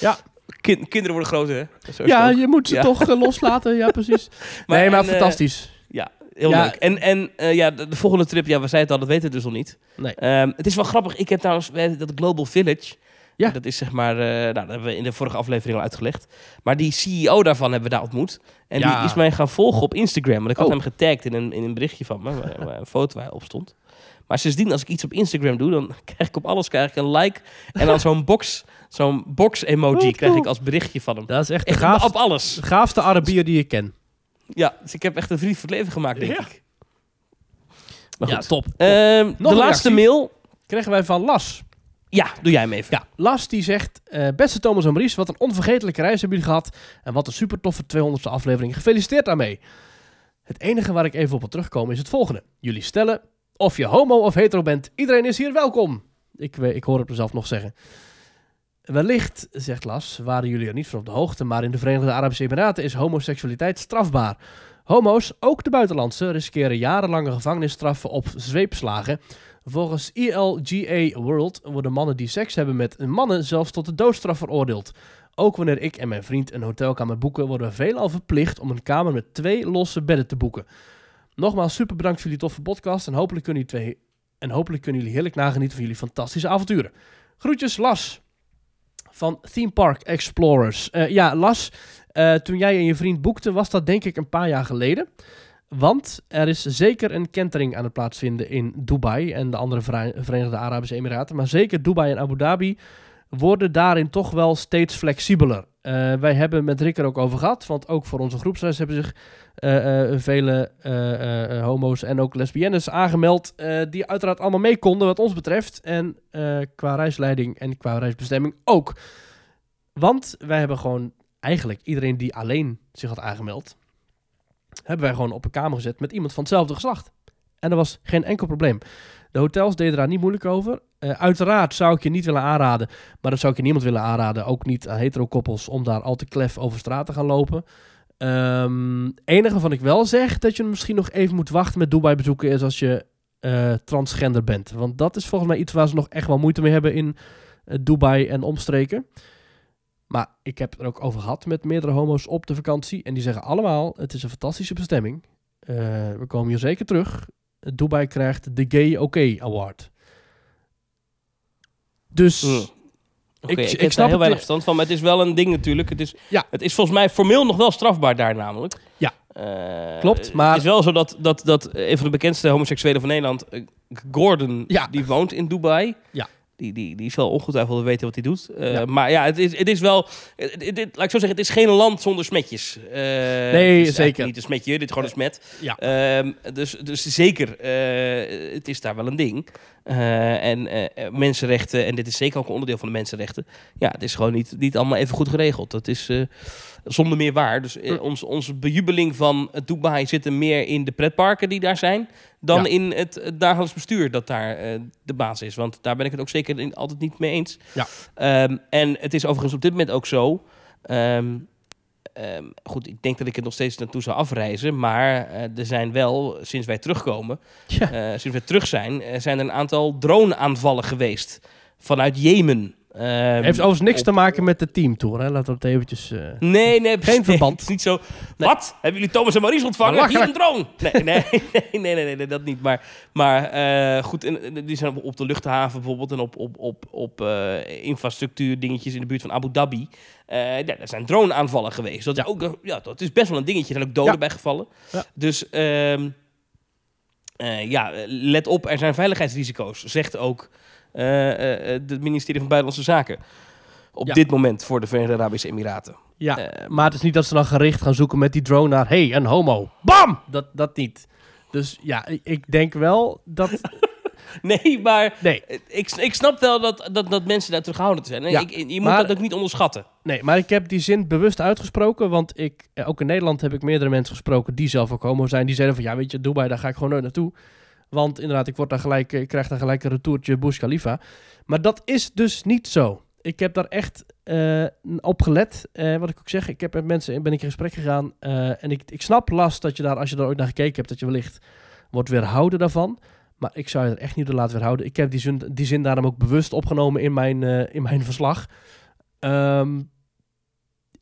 Ja. Kin- kinderen worden groter, hè? Zo Ja, je moet ze Ja. toch eh, loslaten. Ja, precies. nee, maar en, eh, fantastisch. ja, heel Ja. leuk. En, en eh, ja, de, de volgende trip, ja, we zeiden het al, dat weten we dus nog niet. Nee. Ehm, het is wel grappig. Ik heb trouwens dat Global Village. Ja. Dat is zeg maar, eh, nou, dat hebben we in de vorige aflevering al uitgelegd. Maar die CEO daarvan hebben we daar ontmoet. En Ja. die is mij gaan volgen op Instagram. Want ik had Oh. hem getagd in een, in een berichtje van me, waar, waar een foto waar op stond. Maar sindsdien, als ik iets op Instagram doe, dan krijg ik op alles krijg ik een like. En dan zo'n box, zo'n box emoji Wat krijg ik als berichtje van hem. Dat is echt de gaafste, op alles. de gaafste Arabier die je ken. Ja, dus ik heb echt een vriend voor het leven gemaakt, denk Ja. ik. Maar Ja, top. Ehm, de laatste reactie? mail. Kregen wij van Las. Ja, doe jij hem even. Ja, Las die zegt... eh, beste Thomas en Maurice, wat een onvergetelijke reis hebben jullie gehad. En wat een super toffe 200ste aflevering. Gefeliciteerd daarmee. Het enige waar ik even op wil terugkomen is het volgende. Jullie stellen of je homo of hetero bent. Iedereen is hier welkom. Ik, ik hoor het mezelf nog zeggen. Wellicht, zegt Las, waren jullie er niet van op de hoogte, maar in de Verenigde Arabische Emiraten is homoseksualiteit strafbaar. Homo's, ook de buitenlandse, riskeren jarenlange gevangenisstraffen op zweepslagen. Volgens ILGA World worden mannen die seks hebben met mannen zelfs tot de doodstraf veroordeeld. Ook wanneer ik en mijn vriend een hotelkamer boeken, worden we veelal verplicht om een kamer met twee losse bedden te boeken. Nogmaals, super bedankt voor jullie toffe podcast en hopelijk kunnen jullie, twee, en hopelijk kunnen jullie heerlijk nagenieten van jullie fantastische avonturen. Groetjes, Las van Theme Park Explorers. Eh, ja, Las, eh, toen jij en je vriend boekten, was dat denk ik een paar jaar geleden. Want er is zeker een kentering aan het plaatsvinden in Dubai en de andere Vere- Verenigde Arabische Emiraten. Maar zeker Dubai en Abu Dhabi worden daarin toch wel steeds flexibeler. Eh, wij hebben met Rick er ook over gehad, want ook voor onze groepsreis hebben zich eh, eh, vele homo's en ook lesbiennes aangemeld, die uiteraard allemaal mee konden wat ons betreft. En qua reisleiding en qua reisbestemming ook. Want wij hebben gewoon eigenlijk iedereen die alleen zich had aangemeld, hebben wij gewoon op een kamer gezet met iemand van hetzelfde geslacht. En er was geen enkel probleem. De hotels deden daar niet moeilijk over. Eh, uiteraard zou ik je niet willen aanraden, maar dat zou ik je niemand willen aanraden, ook niet aan hetero-koppels, om daar al te klef over straat te gaan lopen. Ehm enige wat ik wel zeg, dat je misschien nog even moet wachten met Dubai bezoeken, is als je eh, transgender bent. Want dat is volgens mij iets waar ze nog echt wel moeite mee hebben in eh, Dubai en omstreken. Maar ik heb er ook over gehad met meerdere homo's op de vakantie. En die zeggen allemaal, het is een fantastische bestemming. We komen hier zeker terug. Dubai krijgt de Gay OK Award. Dus Mm. Ik- ik, ik snap heel weinig verstand van, maar het is wel een ding natuurlijk. Het is, Ja. het is volgens mij formeel nog wel strafbaar daar namelijk. Ja. Eh, Klopt, maar- Het is wel zo dat, dat, dat een van de bekendste homoseksuelen van Nederland, eh, Gordon, Ja. die woont in Dubai. Ja. Die, die, die zal ongetwijfeld weten wat hij doet. Eh, Ja. Maar ja, het is, het is wel... Het, het- het- laat ik zo zeggen, het is geen land zonder smetjes. Eh, eigenlijk zeker. niet een smetje, dit is gewoon een smet. Ja. Ehm, dus, dus zeker, eh, het is daar wel een ding. Eh, en eh, mensenrechten, en dit is zeker ook een onderdeel van de mensenrechten. Ja, het is gewoon niet, niet allemaal even goed geregeld. Dat is eh, zonder meer waar. Dus eh, Hm. ons, onze bejubeling van Dubai zit er meer in de pretparken die daar zijn... dan Ja. in het, het dagelijks bestuur dat daar eh, de baas is. Want daar ben ik het ook zeker in- altijd niet mee eens. Ja. Ehm, en het is overigens op dit moment ook zo... ehm, ehm, goed, ik denk dat ik er nog steeds naartoe zou afreizen. Maar eh, er zijn wel, sinds wij terugkomen, Ja. eh, sinds wij terug zijn, zijn er een aantal drone-aanvallen geweest vanuit Jemen. Ehm, Heeft overigens niks op- te maken met de teamtour, hè? Laten we het eventjes... eh, Nee, nee, Geen nee, verband. Het is niet zo. Wat? Hebben jullie Thomas en Maurice ontvangen? Hier Belachelijk. een drone. Nee, nee, nee, nee, nee, nee, dat niet. Maar, maar eh, goed, die zijn op, op de luchthaven bijvoorbeeld en op, op, op, op eh, infrastructuur dingetjes in de buurt van Abu Dhabi. Eh ja, daar zijn drone-aanvallen geweest. Dat, Ja. is ook, ja, dat is best wel een dingetje. Er zijn ook doden Ja. bij gevallen. Ja. Dus ehm, eh, ja, let op, er zijn veiligheidsrisico's, zegt ook het ministerie van Buitenlandse Zaken. Op Ja. dit moment voor de Verenigde Arabische Emiraten. ja, Eh, maar het is niet dat ze dan gericht gaan zoeken met die drone naar... hey, een homo. Bam! Dat, dat niet. Dus ja, ik, denk wel dat... Nee, maar Nee, ik, ik snap wel dat, dat, dat mensen daar terughoudend zijn. Ja, ik, je moet maar- dat ook niet onderschatten. nee, maar ik heb die zin bewust uitgesproken. Want ik, eh, ook in Nederland heb ik meerdere mensen gesproken die zelf ook homo zijn. Die zeiden van, ja, weet je, Dubai, daar ga ik gewoon nooit naartoe. Want inderdaad, ik, word daar gelijk, ik krijg daar gelijk een retourtje Burj Khalifa. Maar dat is dus niet zo. Ik heb daar echt eh, op gelet. Eh, wat ik ook zeg, ik heb met mensen ben ik in gesprek gegaan. eh, en ik, ik snap last dat je daar, als je daar ooit naar gekeken hebt, dat je wellicht wordt weerhouden daarvan. Maar ik zou je er echt niet door laten weerhouden. Ik heb die zin, die zin daarom ook bewust opgenomen in mijn, in mijn verslag. Ehm,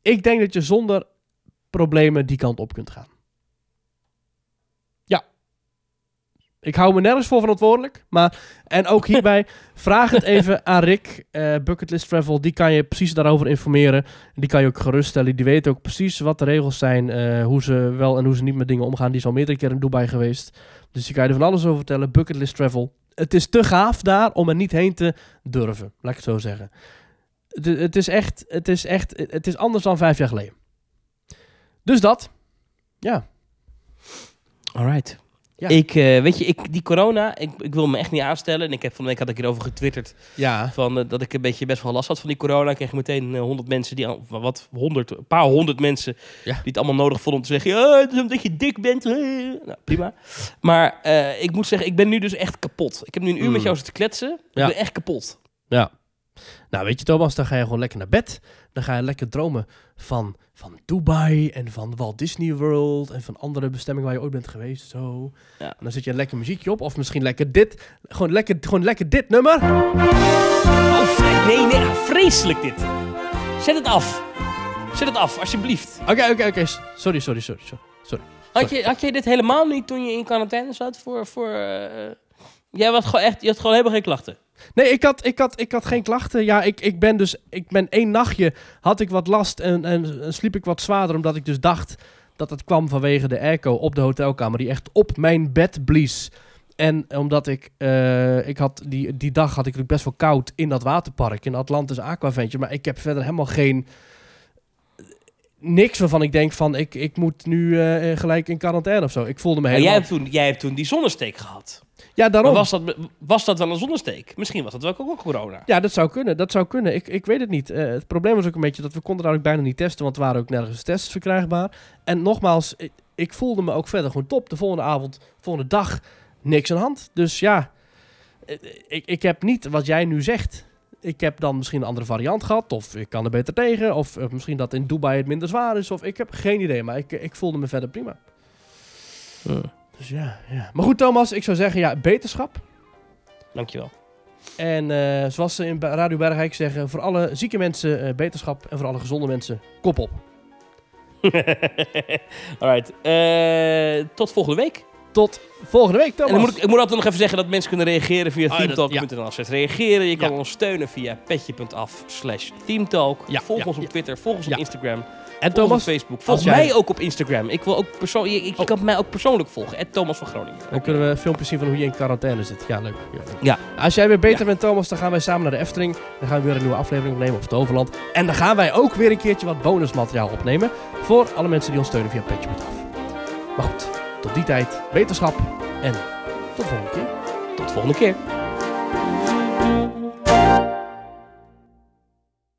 ik denk dat je zonder problemen die kant op kunt gaan. Ja. Ik hou me nergens voor verantwoordelijk. Maar, en ook hierbij, vraag het even aan Rick, eh, Bucketlist Travel. Die kan je precies daarover informeren. Die kan je ook geruststellen. Die weet ook precies wat de regels zijn. eh, hoe ze wel en hoe ze niet met dingen omgaan. Die is al meerdere keer in Dubai geweest. Dus die kan je er van alles over vertellen. Bucketlist Travel. Het is te gaaf daar om er niet heen te durven. Laat ik het zo zeggen. Het, het is echt, het is echt, het is anders dan vijf jaar geleden. Dus dat. Ja. Alright. Ja. Ik, eh, weet je, ik, die corona, ik, ik wil me echt niet aanstellen. En ik heb van de week had ik hierover getwitterd. Ja. Van, eh, dat ik een beetje best wel last had van die corona. Ik kreeg meteen eh, honderd mensen, die, al- wat, honderd, een paar honderd mensen Ja. die het allemaal nodig vonden om te zeggen, ja, het is omdat je dik bent. eh." Nou, prima. Maar ik moet zeggen, ik ben nu dus echt kapot. Ik heb nu een uur Mm. met jou zitten kletsen. Ja. Ik ben echt kapot. Ja. Nou, weet je Thomas, dan ga je gewoon lekker naar bed. Dan ga je lekker dromen van, van Dubai en van Walt Disney World en van andere bestemmingen waar je ooit bent geweest. Zo. Ja. En dan zet je een lekker muziekje op of misschien lekker dit. Gewoon lekker, gewoon lekker dit nummer. Oh, nee, nee, ah, vreselijk dit. Zet het af. Zet het af, alsjeblieft. Oké, oké, oké. Sorry, sorry, sorry. sorry. sorry. Had je, had je dit helemaal niet toen je in quarantaine zat voor... voor eh, jij had gewoon echt, je had gewoon helemaal geen klachten. Nee, ik had, ik had, ik had geen klachten. Ja, ik, ik ben dus, ik ben één nachtje had ik wat last en, en, en sliep ik wat zwaarder, omdat ik dus dacht dat het kwam vanwege de airco op de hotelkamer die echt op mijn bed blies. En omdat ik, eh, ik had die, die dag had ik natuurlijk best wel koud in dat waterpark, in Atlantis Aquaventje, maar ik heb verder helemaal geen, niks waarvan ik denk van, ik, ik moet nu eh, gelijk in quarantaine of zo. Ik voelde me Maar jij helemaal... hebt, toen, jij hebt toen die zonnesteek gehad. Ja, daarom. Maar was dat, was dat wel een zonnesteek? Misschien was dat wel ook corona. Ja, dat zou kunnen. Dat zou kunnen. Ik, ik weet het niet. Eh, het probleem was ook een beetje dat we konden daar ook bijna niet testen, want er waren ook nergens tests verkrijgbaar. En nogmaals, ik, ik voelde me ook verder gewoon top. De volgende avond, volgende dag, niks aan de hand. Dus ja, eh, ik, ik heb niet wat jij nu zegt. Ik heb dan misschien een andere variant gehad, of ik kan er beter tegen, of eh, misschien dat in Dubai het minder zwaar is, of ik heb geen idee, maar ik, ik voelde me verder prima. Dus ja, ja. Maar goed Thomas, ik zou zeggen, ja, beterschap. Dankjewel. En eh, zoals ze in Radio Bergijk zeggen, voor alle zieke mensen eh, beterschap en voor alle gezonde mensen kop op. Alright. Eh, tot volgende week. Tot volgende week, Thomas. En dan moet ik, ik moet altijd nog even zeggen dat mensen kunnen reageren via Oh, dat- themetalk.nl. slash Reageren, je kan Ja. ons steunen via petje.af slash themetalk. Ja, Volg ja, ons op ja. Twitter, volg ons Ja. op Instagram. En Thomas, op Facebook. Volg jij- mij ook op Instagram. Ik wil ook persoon, je, Oh. kan mij ook persoonlijk volgen. Thomas van Groningen. dan kunnen we een filmpje zien van hoe je in quarantaine zit. Ja, leuk. Ja. Ja. Als jij weer beter Ja. bent, Thomas, dan gaan wij samen naar de Efteling. Dan gaan we weer een nieuwe aflevering opnemen op Toverland. En dan gaan wij ook weer een keertje wat bonusmateriaal opnemen. Voor alle mensen die ons steunen via Petje Af. Maar goed, tot die tijd, wetenschap en tot de volgende keer. Tot de volgende keer.